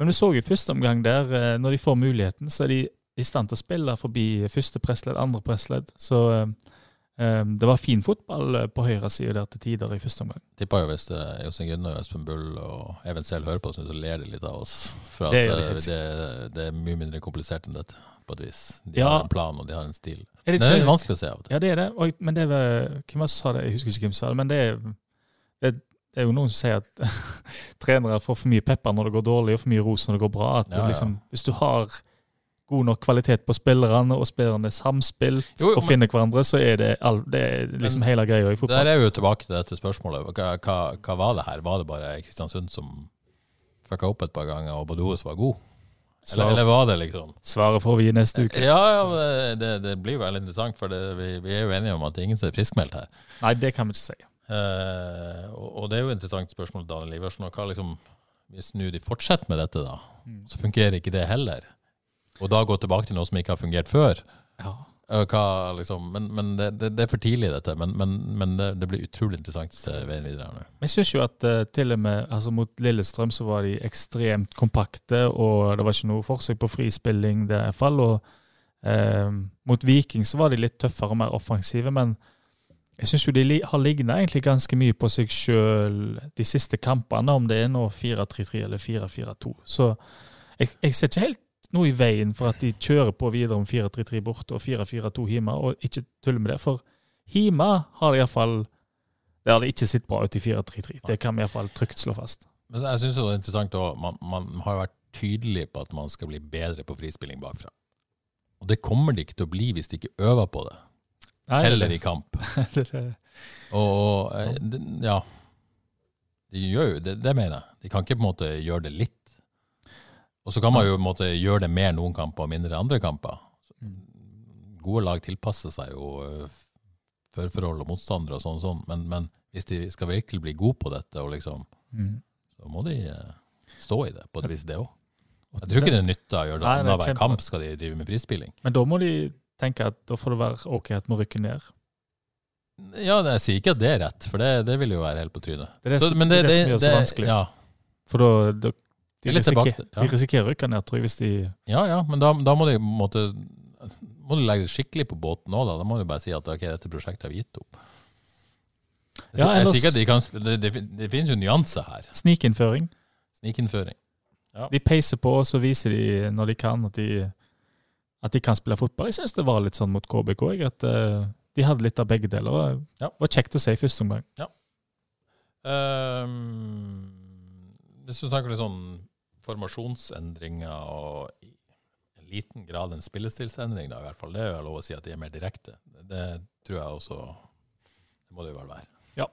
Men vi så jo i første omgang der, eh, når de får muligheten, så er de i stand til å spille forbi første pressledd, andre pressledd. Så eh, det var fin fotball eh, på høyre side der til tider i første omgang. Tipper jo hvis eh, Jostein Gunnar, Espen Bull og Even Sehl hører på, så ler de litt av oss. For at Det det, gjør de helt det, det er mye mindre komplisert enn dette, på et vis. De Ja. har en plan, og de har en stil. Er Det det er litt vanskelig å se av til. Ja, det er det. Og, men det var, Hvem det sa det? Jeg husker ikke hvem sa det. Men det er, det, det er jo noen som sier at trenere får for mye pepper når det går dårlig, og for mye ros når det går bra. At Ja, ja. Liksom, hvis du har god nok kvalitet på spillerne, og spillerne er samspilt Jo, jo, og finner hverandre, så er det, all, det er liksom hele greia i fotball. Der er vi jo tilbake til dette spørsmålet. Hva, hva, hva var det her? Var det bare Kristiansund som fucka opp et par ganger, og Badoes var god? Eller, eller var det liksom Svaret får vi i neste uke. Ja, ja det, det blir jo veldig interessant, for det, vi, vi er jo enige om at det er ingen som er friskmeldt her. Nei, det kan vi ikke si. Uh, og, og det er jo et interessant spørsmål, Daniel Iversen. Og hva liksom, hvis nå de fortsetter med dette, da, Mm. så fungerer ikke det heller. Og da gå tilbake til noe som ikke har fungert før. Ja. Eh, hva, liksom, men men det, det, det er for tidlig, dette. Men, men, men det, det blir utrolig interessant å se veien videre nå. Jeg syns jo at uh, til og med altså mot Lillestrøm så var de ekstremt kompakte, og det var ikke noe forsøk på frispilling der i hvert fall. Og uh, mot Viking så var de litt tøffere og mer offensive, men jeg syns jo de li har ligna egentlig ganske mye på seg sjøl de siste kampene, om det er nå 4-3-3 eller 4-4-2. Så jeg, jeg ser ikke helt noe i veien for at de kjører på videre om 4-3-3 borte og 4-4-2 hjemme, og ikke tuller med det. For hjemme har de iallfall det har det ikke sett bra ut i 4-3-3. Det kan vi iallfall trygt slå fast. Men jeg synes det er interessant òg. man, man har vært tydelig på at man skal bli bedre på frispilling bakfra. Og det kommer de ikke til å bli hvis de ikke øver på det. Nei, Heller i kamp. det- det- Og eh, det, ja, de gjør jo det, det mener jeg. De kan ikke på en måte gjøre det litt. Og så kan man jo måtte, gjøre det mer noen kamper og mindre andre kamper. Gode lag tilpasser seg jo eh, førforhold og motstandere og sånn, og sånn. Men, men hvis de skal virkelig bli gode på dette, og liksom, Mm. så må de eh, stå i det på et vis, det òg. Jeg tror ikke det nytter å gjøre det annet det er kjempe- kamp skal de drive med prisspilling. Men da må de tenke at da får det være ok at vi rykker ned. Ja, jeg sier ikke at det er rett, for det, det vil jo være helt på trynet. Det er det, Så- men det, er det som gjør det så vanskelig. Ja, For da, Det de, er tilbake risikerer, til- ja. de risikerer å rykke ned, tror jeg, hvis de Ja, ja, men da, da må de måtte, må du legge det skikkelig på båten òg, da. Da må du bare si at ok, dette prosjektet har vi gitt opp. Jeg, Ja, ellers, jeg de kan, det, det, det finnes jo nyanser her. Snikinnføring. Snikinnføring. De peiser på, og så viser de når de kan, at de, at de kan spille fotball. Jeg syns det var litt sånn mot KBK, jeg, at uh, de hadde litt av begge deler. og Ja. Det var kjekt å se i første omgang. Um, hvis du snakker litt sånn formasjonsendringer og i en liten grad en spillestilsendring, da i hvert fall, det er jo lov å si at de er mer direkte. Det tror jeg også Det må det jo vel være. Ja.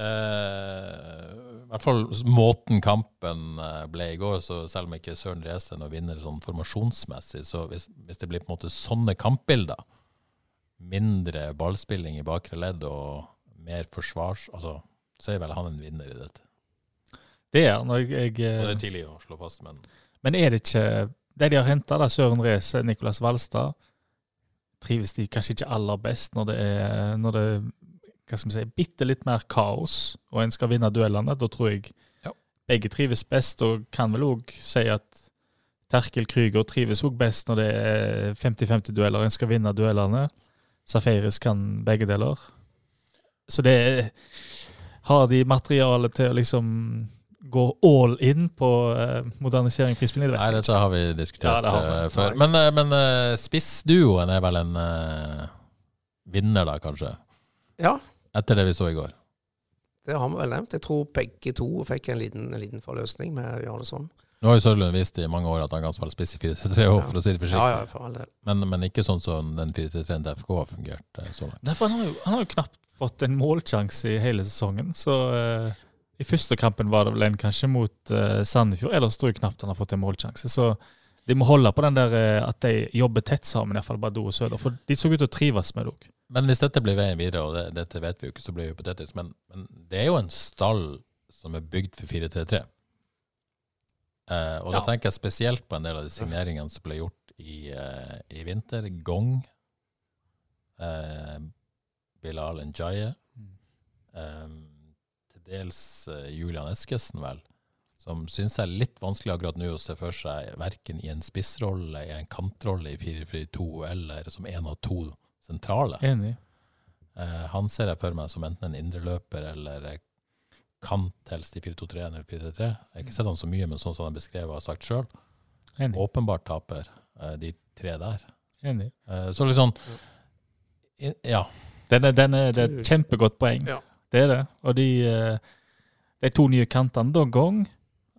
Eh, I hvert fall måten kampen eh, ble i går, så selv om ikke Søren Rese nå vinner sånn formasjonsmessig, så hvis, hvis det blir på en måte sånne kampbilder, mindre ballspilling i bakre ledd og mer forsvars... Altså, så er vel han en vinner i dette. Det er han. og Jeg, jeg, det er tidlig å slå fast, men men er det ikke De de har henta, Søren Reise, Nicolas Valstad, trives de kanskje ikke aller best når det er når det hva skal vi si, bitte litt mer kaos, og en skal vinne duellene. Da tror jeg Ja. begge trives best, og kan vel òg si at Terkel Krüger trives òg best når det er 50-50-dueller. En skal vinne duellene. Safaris kan begge deler. Så det er Har de materiale til å liksom gå all in på eh, modernisering frispilling? Det vet Nei, det dette har vi diskutert Ja, har vi. eh, før. Men, eh, men spissduoen er vel en vinner, da, kanskje? Ja, Etter det vi så i går. det har vi vel nevnt. Jeg tror begge to fikk en liten, en liten forløsning med å gjøre det sånn. Nå har jo Sørlund vist i mange år at han kan spille spiss i 4-3 år, for å si det forsiktig. Ja, ja, for all del. Men, men ikke sånn som den 4-3-en til FK har fungert så langt. Derfor, han har, jo, han har jo knapt fått en målsjanse i hele sesongen. Så eh, i første kampen var det vel en kanskje mot uh, Sandefjord. Ellers tror jeg knapt han har fått en målsjanse. Så de må holde på den der uh, at de jobber tett sammen, iallfall Badou og Søder. For de så ut til å trives med det òg. Men hvis dette blir veien videre, og det, dette vet vi jo ikke, så blir det hypotetisk, men, men det er jo en stall som er bygd for 4-3-3. Uh, og da tenker jeg spesielt på en del av de signeringene som ble gjort i, eh, i vinter. Gong, eh, Bilal Njaye, eh, til dels eh, Julian Eskesen, vel, som syns jeg er litt vanskelig akkurat nå å se for seg verken i en spissrolle, i en kantrolle i 4-4-2 eller som en av to sentrale. Enig. Eh, han ser jeg for meg som enten en indreløper eller kant, helst i 4-2-3 eller 4-3-3. Jeg har ikke sett han så mye, men sånn som han beskrev og har sagt sjøl. Enig. Åpenbart taper, eh, de tre der. Enig. Eh, så litt sånn Ja. Den er, den er, det er et kjempegodt poeng. Ja. Det er det. Og de, eh, de to nye kantene, da Gong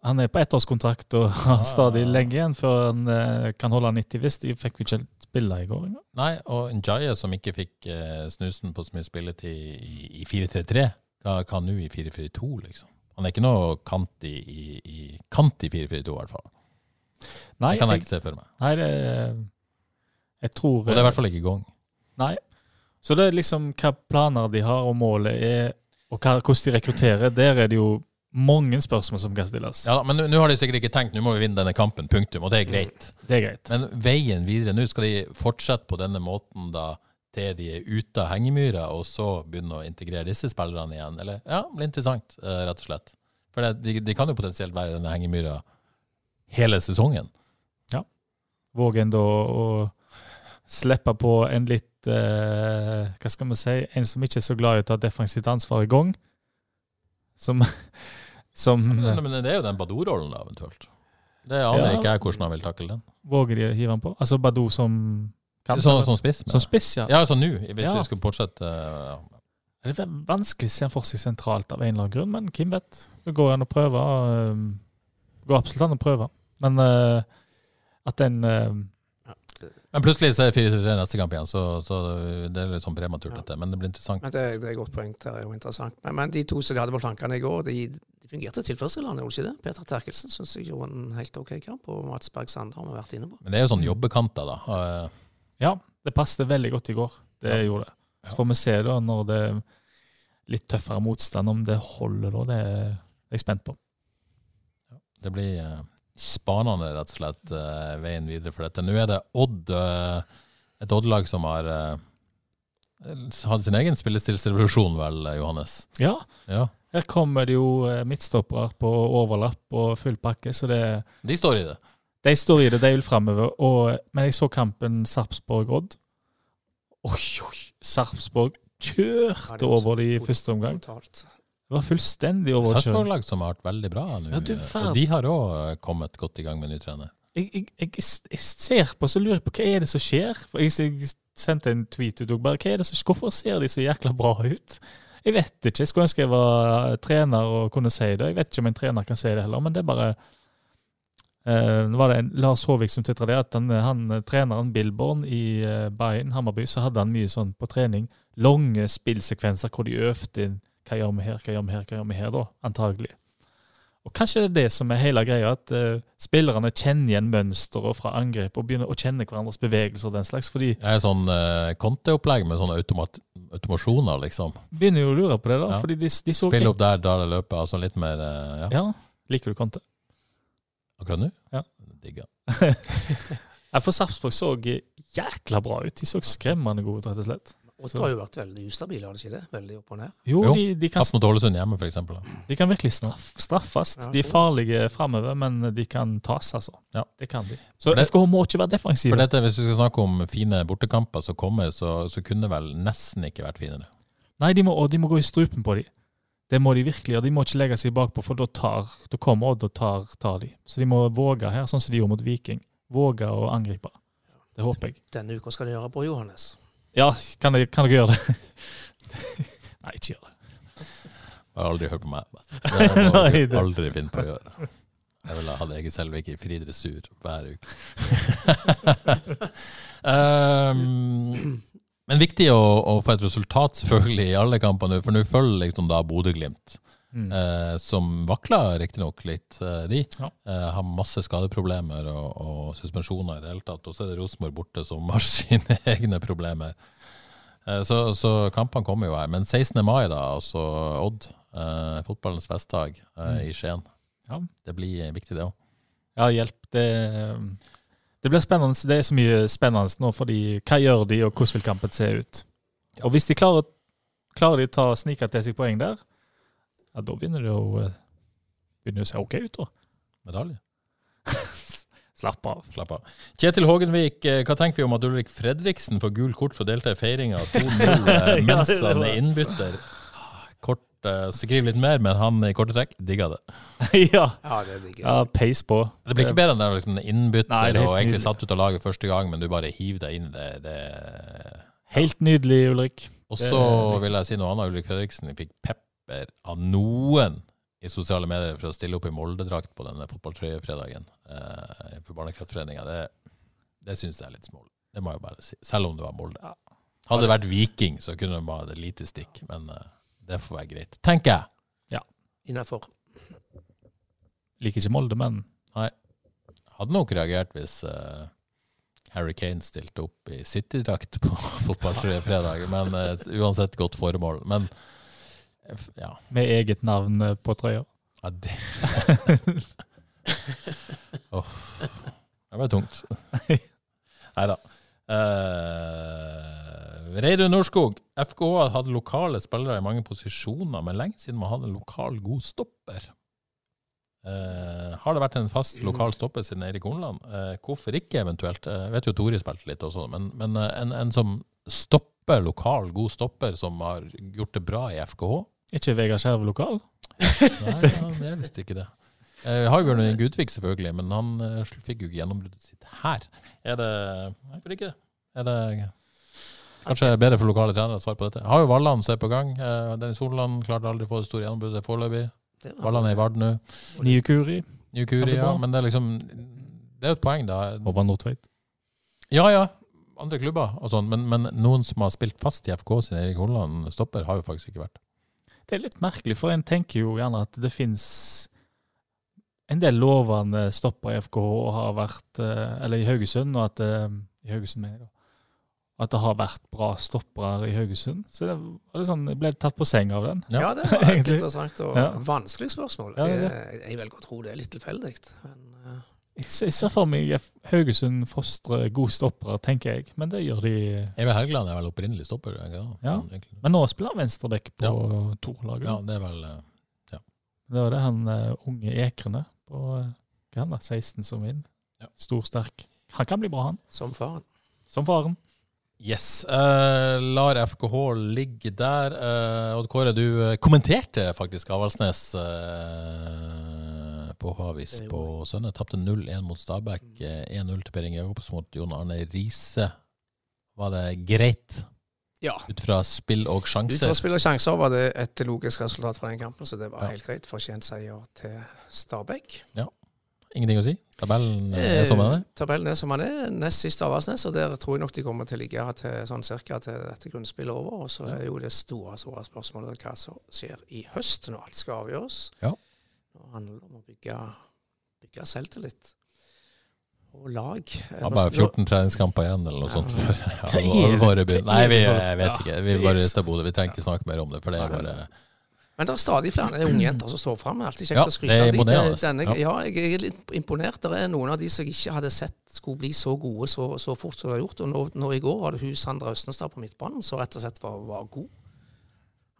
Han er på ettårskontrakt og har stadig lenge igjen før han eh, kan holde 90 hvis. De fikk vi ikke spille i går engang. Nei, og Njaya som ikke fikk eh, snusen på så mye spilletid i, i 4-3-3, hva kan nå i 4-4-2, liksom? Han er ikke noe kant i, i, i, kant i 4-4-2, i hvert fall. Nei, Det kan jeg jeg, ikke se for meg. nei det, jeg tror Og det er i hvert fall ikke i gang. Nei. Så det er liksom hva planer de har, og målet er, og hva, hvordan de rekrutterer. Der er det jo mange spørsmål som kan stilles. Ja, Men nå- har de sikkert ikke tenkt nå må vi vinne denne kampen, punktum, og det er greit. Det er greit. Men veien videre, nå skal de fortsette på denne måten da til de er ute av hengemyra, og så begynne å integrere disse spillerne igjen. Eller, ja, det blir interessant, eh, rett og slett. For det, de, de kan jo potensielt være i denne hengemyra hele sesongen. Ja. Vågen da å slippe på en litt eh, Hva skal vi si En som ikke er så glad i å ta defensivt ansvar i gang. Som, som Men, men det er jo den Badou-rollen, da, eventuelt. Det aner Ja. ikke jeg hvordan han vil takle den. Våger de å hive han på? Altså Badou som Sånn, eller? sånn spiss? Som spiss, ja. Ja, sånn nå, hvis Ja. vi skulle fortsette. ja. Det er vanskelig å se han for seg sentralt av en eller annen grunn, men hvem vet? Det går an å prøve. eh, Det går absolutt an å prøve. Men uh, at den eh, Men plutselig så er det 4-3 neste kamp igjen, så, så det er litt sånn prematurt, Ja. dette. Men det blir interessant. Men det, det er et godt poeng. Det er jo interessant. Men, men de to som de hadde på flankene i går, de, de fungerte tilfredsstillende, gjorde de ikke det? Peter Terkelsen syns jeg gjorde en helt OK kamp, og Mats Berg Sander har vi vært inne på. Men det er jo sånn jobbekanter, da. Ja, det passet veldig godt i går. Det Ja. gjorde det. Så får vi se da når det er litt tøffere motstand, om det holder da. Det er jeg spent på. Det blir eh, spanende, rett og slett, eh, veien videre for dette. Nå er det Odd, eh, et Odd-lag som har hadde hatt sin egen spillestilsrevolusjon, vel, eh, Johannes? Ja, Ja. her kommer det jo eh, midtstoppere på overlapp og full pakke, så det De står i det. De står i det, de vil framover. Men jeg så kampen Sarpsborg-Odd. Oi, oi! Sarpsborg kjørte over de i første omgang. Totalt. Det var fullstendig overkjøring. Sarpsborg-lag som har vært veldig bra nå. Ja, eh, og de har òg kommet godt i gang med ny trener. Jeg, jeg, jeg, jeg ser på så lurer jeg på hva er det som skjer. For jeg, sendte en tweet ut bare hva er det som, Hvorfor ser de så jækla bra ut? Jeg vet ikke. Jeg skulle ønske jeg var trener og kunne si det. Jeg vet ikke om en trener kan si det heller, men det er bare eh, Nå var det en Lars Håvik som tvitra det, at han, han treneren Billborn i uh, Bayern, Hammarby, så hadde han mye sånn på trening. Lange spillsekvenser hvor de øvde inn hva gjør vi her, hva gjør vi her, hva gjør vi her, da, antagelig. Og kanskje det er det som er hele greia, at uh, spillerne kjenner igjen mønsteret fra angrep og begynner å kjenne hverandres bevegelser og den slags. fordi... Det er sånn uh, konteopplegg med sånne automat automasjoner, liksom. begynner jo å lure på det, da. Ja. Fordi de, de så Spille opp der, da det løper. Altså litt mer uh, ja. Ja, Liker du konte? Akkurat nå? Ja. Digga. Jeg for Sarpsborg så jækla bra ut. De så skremmende gode ut, rett og slett. Odd har jo vært veldig ustabile, har de ikke det? Veldig opp og ned. Jo, Jo, de, de, kan, mot Ålesund hjemme, for eksempel. de kan virkelig straff, straffes. Ja, De er farlige framover, men de kan tas, altså. Ja. Det kan de. Så det- FKH må ikke være defensive. For dette, Hvis vi skal snakke om fine bortekamper som kommer, så, så kunne vel nesten ikke vært finere. Nei, de må, og de må gå i strupen på de. Det må de virkelig, og de må ikke legge seg bakpå, for da, tar, da kommer Odd og tar, tar de. Så de må våge her, sånn som de gjorde mot Viking. Våge å angripe. Det håper jeg. Denne uka skal de gjøre på Johannes. Ja, kan dere, kan dere gjøre det? Nei, ikke gjør det. Har aldri hørt på meg. Det har jeg aldri, aldri finne på å gjøre. Jeg ville hatt Ege Selvik i fri dressur hver uke. um, men viktig å, å få et resultat selvfølgelig i alle kampene, for nå følger liksom da Bodø-Glimt. Mm. Eh, som vakler riktignok litt, eh, de. Ja. Eh, har masse skadeproblemer og, og suspensjoner i det hele tatt. Og så er det Rosenborg borte som har sine egne problemer. Eh, så, så kampene kommer jo her. Men 16. mai, da, altså Odd, eh, fotballens festdag eh, i Skien. Ja. Det blir viktig, det òg. Ja, hjelp. Det, det blir spennende. Det er så mye spennende nå, fordi hva gjør de, og hvordan vil kampen se ut? Og hvis de klarer, klarer de å ta, snike til seg poeng der, ja, da begynner det å, eh, begynner det å se OK ut, da. Medalje. Slapp av. Slapp av. Kjetil Hågenvik, eh, hva tenker vi om at Ulrik Fredriksen får gul kort for å delta i feiringa av 2-0 eh, Ja, mens han er innbytter? Kort, Skriv litt mer, men han i korte trekk digga det. ja. Ja, det digger jeg. ja, peis på. Det blir ikke bedre enn liksom, innbytter Nei, det og egentlig nydelig. satt ut av laget første gang, men du bare hiver deg inn i det. det Helt nydelig, Ulrik. og så vil jeg si noe annet. Ulrik Fredriksen fikk pepper av noen i sosiale medier for å stille opp i Molde-drakt på denne fotballtrøyefredagen eh, for Barnekreftforeninga. Det, det syns jeg er litt smålig. Det må jeg bare si. Selv om det var Molde. Hadde det vært Viking, så kunne det bare et lite stikk, men eh, det får være greit. Tenker jeg. Ja, Innafor. Liker ikke Molde, men Hadde nok reagert hvis eh, Harry Kane stilte opp i City-drakt på fotballfredag, men uh, uansett godt formål. Men ja, med eget navn eh, på trøya. ja det oh, Det ble tungt. Nei da. Uh, Reidun Norskog. FKH har hatt lokale spillere i mange posisjoner, men lenge siden man hadde en lokal god stopper. Uh, har det vært en fast lokal stopper siden Eirik Hornland? Uh, hvorfor ikke, eventuelt? Jeg Jeg vet jo Tore spilte litt også, men, men eh, en, en som stopper lokal, god stopper, som har gjort det bra i FKH? Ikke Vegard Skjerve lokal? Nei, ja, jeg visste ikke det. Eh, Hagbjørn Gudvik, selvfølgelig, men han eh, fikk jo ikke gjennombruddet sitt her. Er det Hvorfor ikke? Er det kanskje bedre for lokale trenere å svare på dette? Har jo Valland som er på gang. Eh, Dennis Solland klarte aldri å få det store gjennombruddet foreløpig. Valland er i Vard nå. Nye Kuri? New Kuri, ja. Men det er liksom Det er jo et poeng, da. Håvard Nordtveit? Ja, ja. Andre klubber og sånn, men, men noen som har spilt fast i FK sin Erik Holland stopper, har jo faktisk ikke vært. Det er litt merkelig, for en tenker jo gjerne at det fins en del lovende stopper i FKH og har vært eh, Eller i Haugesund, og at eh, I Haugesund, mener jeg. At det har vært bra stoppere i Haugesund. Så det var sånn, jeg ble tatt på seng av den. Ja, det var Egentlig. interessant og Ja. vanskelig spørsmål. Ja, jeg, jeg velger å tro det er litt tilfeldig. Men Jeg ser- for meg Haugesund fostre gode stoppere, tenker jeg. Men det gjør de Even Helgeland er vel opprinnelig stopper? ikke? Ja. Men nå spiller han venstreback på Ja. Tor-laget. ja, det er vel ja. Det var det han eh, unge Ekrene på eh, hva er han da, 16 som vinner. Ja. Stor, sterk. Han kan bli bra, han. som faren. Som faren. Yes. Uh, lar FKH ligge der. Uh, Odd Kåre, du kommenterte faktisk Avaldsnes eh, på Havis på søndag. Tapte 0-1 mot Stabæk. eh, 1-0 til Per Inge Jacobs mot Jon Arne Riise. Var det greit Ja. ut fra spill og Ut fra spill og sjanser var det et logisk resultat fra den kampen, så det var Ja. helt greit. Fortjent seier til Stabæk. Ja. Ingenting å si? Tabellen eh, er som den er? Tabellen er som den er. Nest sist Avaldsnes, og der tror jeg nok de kommer til å ligge til sånn cirka til dette grunnspillet er over. Og så er jo det store store spørsmålet hva som skjer i høst, når alt skal avgjøres. Ja. Nå handler det om å bygge, bygge selvtillit og lag. Var bare 14 treningskamper igjen, eller noe sånt. For alvoret begynner. Nei, vi, vet ikke. Vi bare er rister hodet. Vi trenger ikke snakke mer om det, for det er bare Men det er stadig flere unge jenter som står fram. Alltid kjekt Ja, å skryte det av Ja. ja, jeg er litt imponert. Det er noen av de som jeg ikke hadde sett skulle bli så gode så, så fort som de har gjort. Og nå, nå i går var det hun Sandra Østenstad på midtbanen som rett og slett var, var god.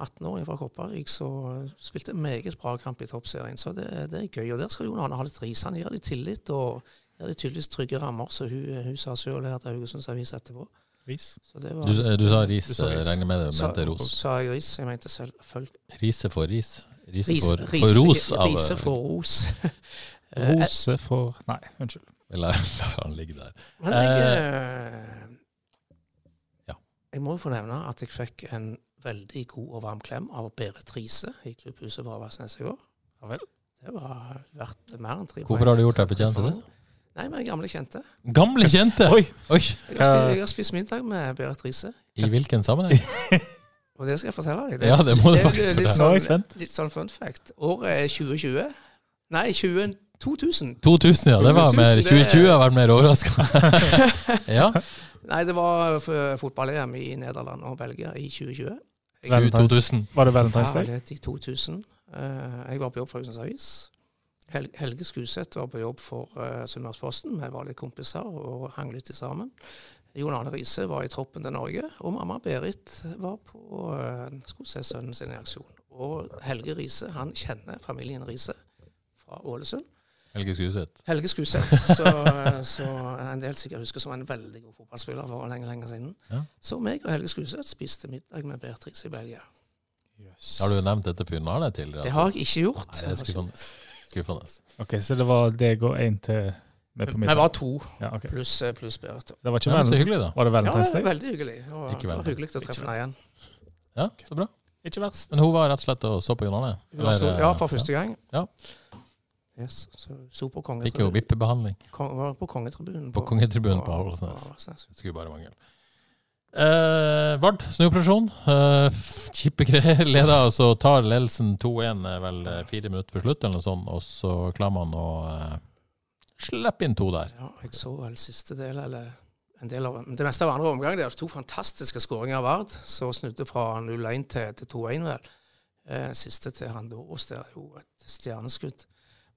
18-åring fra Kopervik som spilte meget bra kamp i toppserien. Så det, det er gøy. Og der skal Jon Arne ha litt ris. Han gir dem tillit og gir dem tydeligvis trygge rammer, som hun, hun sa sjøl her til Haugesunds Avis etterpå. Ris. Så det var, Du, du sa ris, Du sa ris. eh, regner med det, sa, mente ros. sa jeg ris? Jeg mente selvfølgelig Rise for ris. Rise for, ris, for ros av Rise for ros. Eh, Rose for Nei, unnskyld. Lar han ligge der. Men jeg eh, ja. Jeg må jo få nevne at jeg fikk en veldig god og varm klem av Berit Riise i klubbhuset på Avaldsnes i går. Ja vel. Det var verdt mer enn tre Hvorfor har du gjort deg fortjent til det? Nei, vi er gamle kjente. Gamle kjente! Oi! Oi! Jeg har, spist, jeg har spist middag med Berit Riise, I hvilken sammenheng? og det skal jeg fortelle deg. Ja, det må du faktisk det er er sånn, spent. litt sånn fun fact. Året er 2020. Nei, 20, 2000. 2000, ja. Det var mer 2020 har vært mer overraskende. ja. Nei, det var fotball-EM i Nederland og Belgia i 2020. Jeg, 2000. Var det Ja, Valentine's Day? det i 2000. Eh, jeg var på jobb for Haugesunds Avis. Hel Helge Skuseth var på jobb for uh, Sunnmørsposten. Vi var litt kompiser og hang litt sammen. Jon Arne Riise var i troppen til Norge, og mamma Berit var på uh, skulle se sønnen sin i aksjon. Og Helge Riise han kjenner familien Riise fra Ålesund. Helge Skuseth. Helge Skuseth, så, så en del sikkert husker som en veldig god fotballspiller for lenge lenge siden. Ja. Så meg og Helge Skuseth spiste middag med Beatrice i Belgia. Har du nevnt dette Arne tidligere? Det har jeg ikke gjort. Nei, det er skuffende. skuffende. Ok, Så det var deg og en til med på middag? Vi var to, Ja, okay. pluss plus Beate. Det var ikke Ja, så hyggelig, da. Var det Ja, Valentine's Day? veldig hyggelig. Det var, Ikke det var hyggelig å treffe henne igjen. Ja, så bra. Ikke verst. Men hun var rett og slett og så på Jon Arne? Ja, eh, for første gang. Ja. Yes, så på Fikk jo vippebehandling Kong, var på kongetribunen. på kongetribunen på på Ålesnes. Avaldsnes. Det skulle bare mangle. Eh, Vard, snuoperasjon. Eh, Kippe greier. Leder, og så tar ledelsen 2-1 eh, vel eh, fire minutter før slutt, eller noe sånt, og så klarer man å eh, slippe inn to der. Ja, jeg så vel siste del, eller en del av Det meste av andre omgang. Det er to fantastiske skåringer av Vard, så snudde fra 0-1 til, til 2-1, vel. Eh, siste til Handoros, det er jo et stjerneskudd.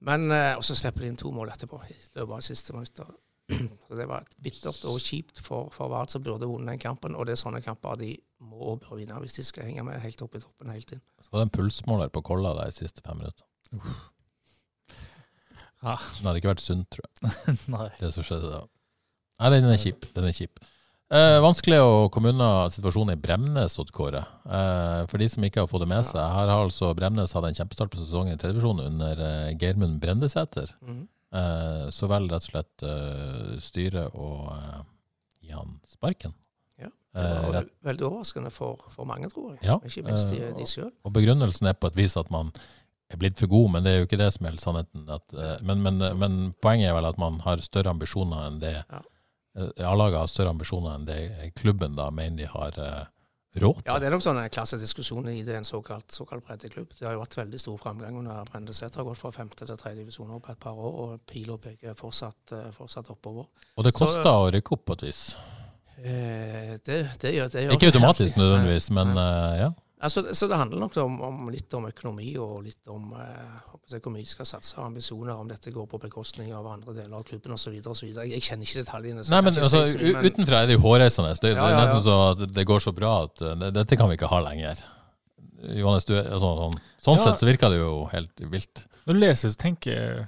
Men, eh, Og så slipper de inn to mål etterpå, i løpet av siste minutter. Så Det var et bittert og kjipt for, for Vard, som burde vunnet den kampen. Og det er sånne kamper de må og bør vinne hvis de skal henge med helt opp i toppen hele tiden. Så var det en pulsmåler på Kolla der de siste fem minutter. Ja. Det hadde ikke vært sunt, tror jeg, Nei. det som skjedde da. Nei, den er kjip. Den er kjip. Eh, vanskelig å komme unna situasjonen i Bremnes, Odd Kåre. Eh, for de som ikke har fått det med seg, her har altså Bremnes hatt en kjempestart på sesongen i tredjevisjon under eh, Geirmund Brendesæter. Mhm. Eh, så vel rett og slett eh, styret og eh, gi han sparken. Ja, Eh, Det var rett, veldig overraskende for, for mange, tror jeg. Ja, Ikke minst de, eh, de sjøl. og begrunnelsen er på et vis at man er blitt for god, men det er jo ikke det som er sannheten. At, eh, men, men, men poenget er vel at man har større ambisjoner enn det Ja. Eh, A-laget har større ambisjoner enn det klubben da mener de har eh, råd til. Ja, det er nok sånn klassediskusjon i det en såkalt, såkalt breddeklubb. Det har jo vært veldig stor framgang under Brende Sæther. Har gått fra femte til tredje divisjon på et par år, og pila peker fortsatt, eh, fortsatt oppover. Og det koster å rykke opp på et vis. Eh, det, det gjør det. Gjør Ikke automatisk nødvendigvis, men nei. ja. Altså, så det handler nok om, om litt om økonomi og litt om eh, hvor mye de skal satse, og ambisjoner, om dette går på bekostning av andre deler av klubben osv. Jeg, jeg kjenner ikke detaljene. så Nei, jeg men altså, si men utenfra er det jo hårreisende. Det, det Ja, er ja, nesten ja. så at det går så bra at eh, det- dette kan vi ikke ha lenger. Johannes, du, er- altså, sånn, sånn Ja. sett så virker det jo helt vilt. Når du leser, så tenker jeg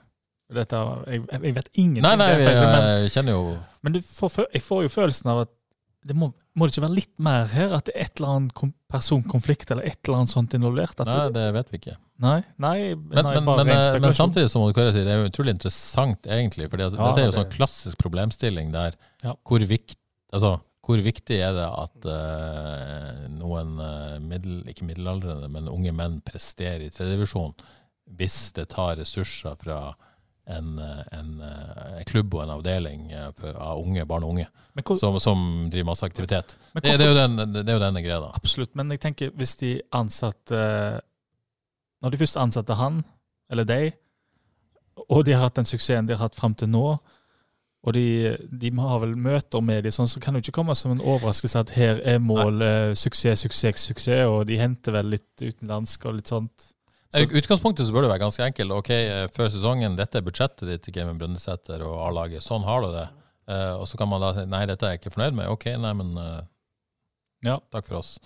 dette, jeg, jeg vet ingenting. Nei, nei, det er men, jeg kjenner jo men du får, jeg får jo følelsen av at det må, må det ikke være litt mer her? At det er et eller annet personkonflikt eller et eller annet sånt involvert? At Nei, det, vet vi ikke. nei, nei, Men, nei men, bare men, eh, men samtidig så må du si, det er jo utrolig interessant, egentlig. For Ja, dette er jo det- sånn klassisk problemstilling der Ja. hvor, vikt, altså, hvor viktig er det at uh, noen eh, middel, ikke middelaldrende, men unge menn presterer i tredjedivisjon hvis det tar ressurser fra en, en, en klubb og en avdeling eh, for, av unge, barn og unge hvor, som, som driver masse aktivitet. men Det, hvorfor- det, er jo den, det er denne greia, da. Absolutt, men jeg tenker hvis de ansatte Når de først ansatte han, eller deg, og de har hatt den suksessen de har hatt fram til nå, Og de, de har vel møter med dem, sånn, så kan det jo ikke komme som en overraskelse at her er målet suksess, suksess, suksess, og de henter vel litt utenlandsk og litt sånt. I utgangspunktet så bør det være ganske enkelt. Ok, eh, Før sesongen, dette er budsjettet ditt til Gamen Brønnesæter og A-laget. Sånn har du det. Uh, og så kan man da si nei, dette er jeg ikke fornøyd med. Ok, nei, men uh, Ja. takk for oss.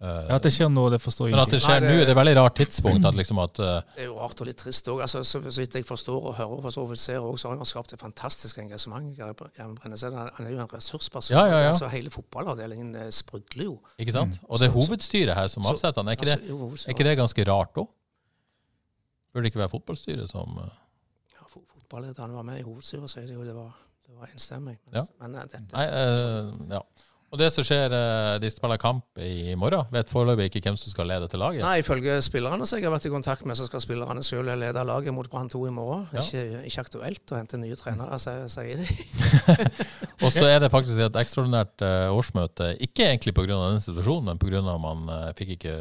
Uh, Ja, At det skjer nå, det forstår jeg men at det ikke. skjer Nei, nå, det- det er et veldig rart tidspunkt. at liksom at Det er jo rart og litt trist òg. Altså, så, så vidt jeg forstår og hører, for så vidt ser også, så har han skapt et fantastisk engasjement. Han er jo en ressursperson. Ja, ja, ja. Altså, hele fotballavdelingen sprudler jo. Ikke sant? Og det er hovedstyret her som avsetter han. Er ikke det, Altså, så- er ikke det ganske rart òg? Burde det ikke være fotballstyret som eh, Ja, fo- Fotballederen var med i hovedstyret, sier de jo. Det var, det var enstemmig. Men, Ja. men eh, dette Nei, eh, ja. Og det som skjer, eh, de spiller kamp i morgen. Vet foreløpig ikke hvem som skal lede til laget. Nei, ifølge spillerne som jeg har vært i kontakt med, så skal spillerne selv lede laget mot Brann 2 i morgen. Ja. Ikke, ikke aktuelt å hente nye trenere, sier de. Og så er det faktisk et ekstraordinært årsmøte. Ikke egentlig pga. denne situasjonen, men pga. man fikk ikke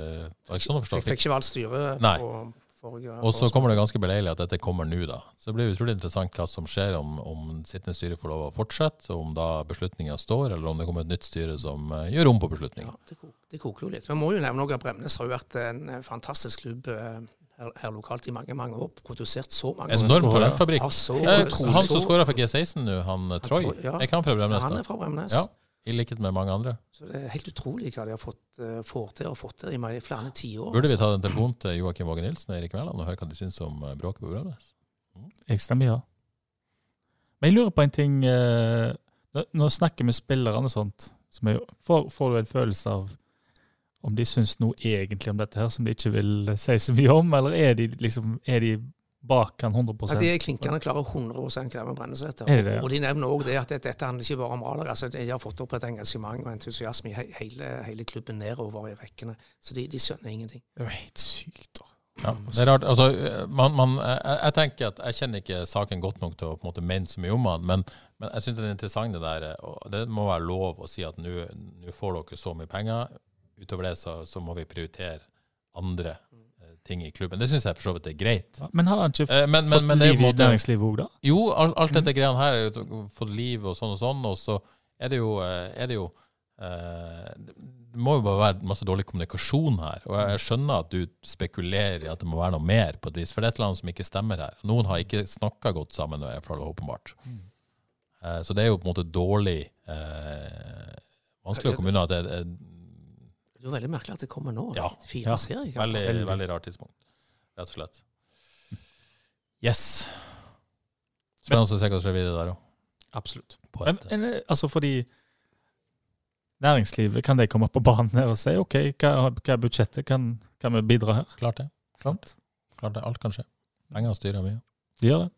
ikke sånn å forstå? Jeg fikk ikke valgt styre på forrige Og så kommer det ganske beleilig at dette kommer nå, da. Så det blir utrolig interessant hva som skjer, om, om sittende styre får lov å fortsette, om da beslutninga står, eller om det kommer et nytt styre som uh, gjør om på beslutninga. Ja, det, det koker jo litt. Vi må jo nevne noe. Bremnes har jo vært en eh, fantastisk klubb Uh, her, her lokalt i mange mange år. Produsert så mange Enorm talentfabrikk. Ja, han som skåra for G16 nå, han eh, Troy, ja. er ikke han fra Bremnes? Han da? er fra Bremnes. Ja. I likhet med mange andre. Så det er helt utrolig hva de har fått, eh, får til og fått til i meg- flere tiår. Burde vi ta en telefon til Joakim Våge Nilsen og Erik Mæland og høre hva de syns om eh, bråket på Bremnes? Jeg stemmer ja. Men jeg lurer på en ting. eh, Når jeg snakker med spillerne og sånt, som jeg, får, får du en følelse av om de syns noe egentlig om dette her som de ikke vil si så mye om, eller er de liksom er de bak han 100 At de er klinkende klare 100 Greven Brennesæter. Er det det, ja? Og de nevner òg det at dette, handler ikke bare om A-lag. Altså, de har fått opp et engasjement og entusiasme i hele, hele klubben nedover i rekkene. Så de, de skjønner ingenting. Det er jo helt sykt, da. Ja, det er rart. Altså, man, man, jeg, jeg tenker at jeg kjenner ikke saken godt nok til å på en måte mene så mye om den, men, men jeg syns det er interessant det der. og Det må være lov å si at nå får dere så mye penger. Utover det så, så må vi prioritere andre eh, ting i klubben. Det syns jeg for så vidt er greit. Men har han ikke Eh, men- men- fått men det liv måte, i næringslivet òg, da? Jo, alt, alt dette greiene her er jo fått liv og sånn og sånn, og så er det jo, eh, er det jo eh, Det må jo bare være masse dårlig kommunikasjon her. Og jeg skjønner at du spekulerer i at det må være noe mer, på et vis, for det er et eller annet som ikke stemmer her. Noen har ikke snakka godt sammen, i hvert fall åpenbart. Eh, så det er jo på en måte dårlig eh, Vanskelig å komme unna at det er Det er jo veldig merkelig at det kommer nå. Ja. Fire Ja. seriekamper. veldig, Veldig. veldig rart tidspunkt, rett og slett. Yes. Spennende å se hva som skjer videre der òg. Absolutt. På Men, et, men, eh, altså fordi næringslivet, kan de komme på banen her og si OK, hva, hva er budsjettet, kan, kan vi bidra her? klart det. Klart. Klart det. Alt kan skje. Penger styrer mye. De gjør det.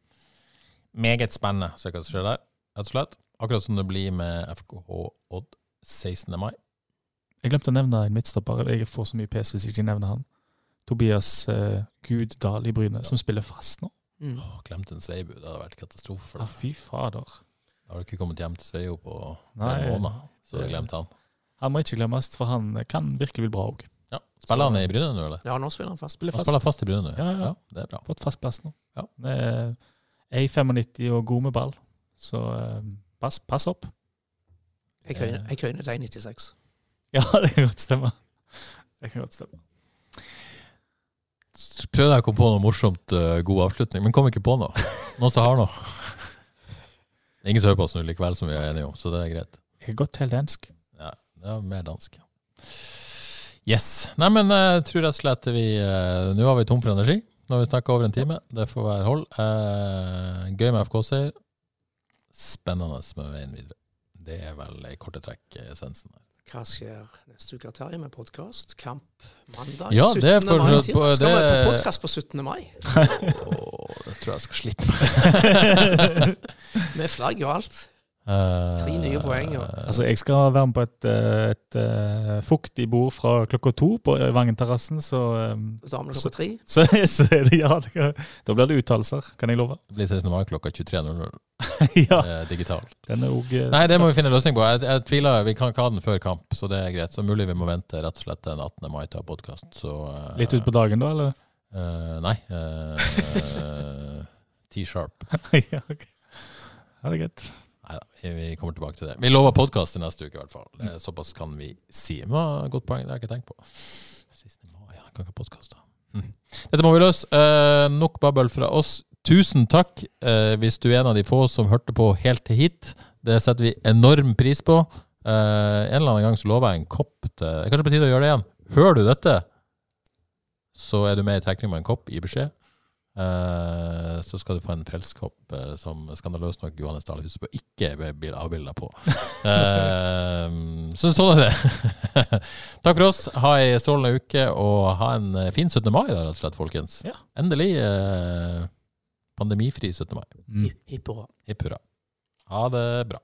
Meget spennende å se hva som skjer der, rett og slett. Akkurat som det blir med FKH Odd 16. mai. Jeg glemte å nevne en midtstopper. Jeg får så mye pes hvis jeg ikke nevner han. Tobias uh, Guddal i Bryne, som spiller fast nå. Mm. Oh, glemte en Sveibu. Det hadde vært katastrofe for Ja, Ah, fy fader. Da har du ikke kommet hjem til Sveio på Nei. en måned, så du har glemt han. Han må ikke glemmes, for han kan virkelig bli bra òg. Ja. Spiller han i Bryne nå, eller? Ja, nå spiller han fast. Spiller Han fast. spiller fast i Bryne nå? Ja, ja. det er bra. Fått fast plass nå. Ja. Med A95 og god med ball. Så eh, pass, pass opp. Jeg køyner jeg køyner til 1,96. Ja, det kan godt stemme. Det kan godt stemme. Så Prøvde jeg å komme på noe morsomt, eh, god avslutning, men kom ikke på noe. Noen som har noe. Det er ingen som hører på oss nå likevel, som vi er enige om, så det er greit. Jeg har gått helt dansk. Ja, det er mer dansk. Yes. Nei, men jeg tror rett og slett vi eh, Nå var vi tom for energi. Nå har vi snakka over en time. Det får være hold. Eh, gøy med FK-seier. Spennende med veien videre. Det er vel i korte trekk eh, essensen her. Hva skjer neste uke, Terje, med podkast? Kamp mandag Ja, det er 17. mai. fortsatt det... på- Skal vi ta det- podkast på 17. mai? Åh, det tror jeg jeg skal slite med. Med flagg og alt. Eh, Tre nye poeng, ja. Altså, jeg skal være med på et, et, et, eh, fuktig bord fra klokka to på Vangen-terrassen, så, eh, Damene klokka tre. så, så er det ja. Det kan, da blir det uttalelser, kan jeg love. Det blir 16. mai klokka 23.00 ja, eh, digitalt. den er også, Nei, det må vi finne en løsning på. Jeg, jeg tviler, Vi kan ikke ha den før kamp, så det er greit. Så mulig vi må vente rett og slett den 18. mai til å ha podkast. Uh, litt utpå dagen, da, eller? nei. Uh, T-sharp. ja, okay. Ja, det er greit. Neida, vi, vi kommer tilbake til det. Vi lover podkast til neste uke, i hvert fall. Det, er såpass kan vi si. Det var et godt poeng, det har jeg ikke tenkt på. Siste mai, jeg kan ikke podkaste. Mm. Dette må vi løse. Eh, nok babbel fra oss. Tusen takk eh, hvis du er en av de få som hørte på helt til hit. Det setter vi enorm pris på. Eh, en eller annen gang så lover jeg en kopp til Kanskje på tide å gjøre det igjen. Hører du dette, så er du med i trekning med en kopp i beskjed. Eh, så skal du få en frelskopp eh, som skandaløst nok Johannes Dahl Husebø ikke blir avbilda på. Eh, så sånn er det. Takk for oss. Ha ei strålende uke, og ha en fin 17. mai, da, rett og slett, folkens. Ja. Endelig eh, pandemifri 17. mai. Mm. Hipp hurra. Ha det bra.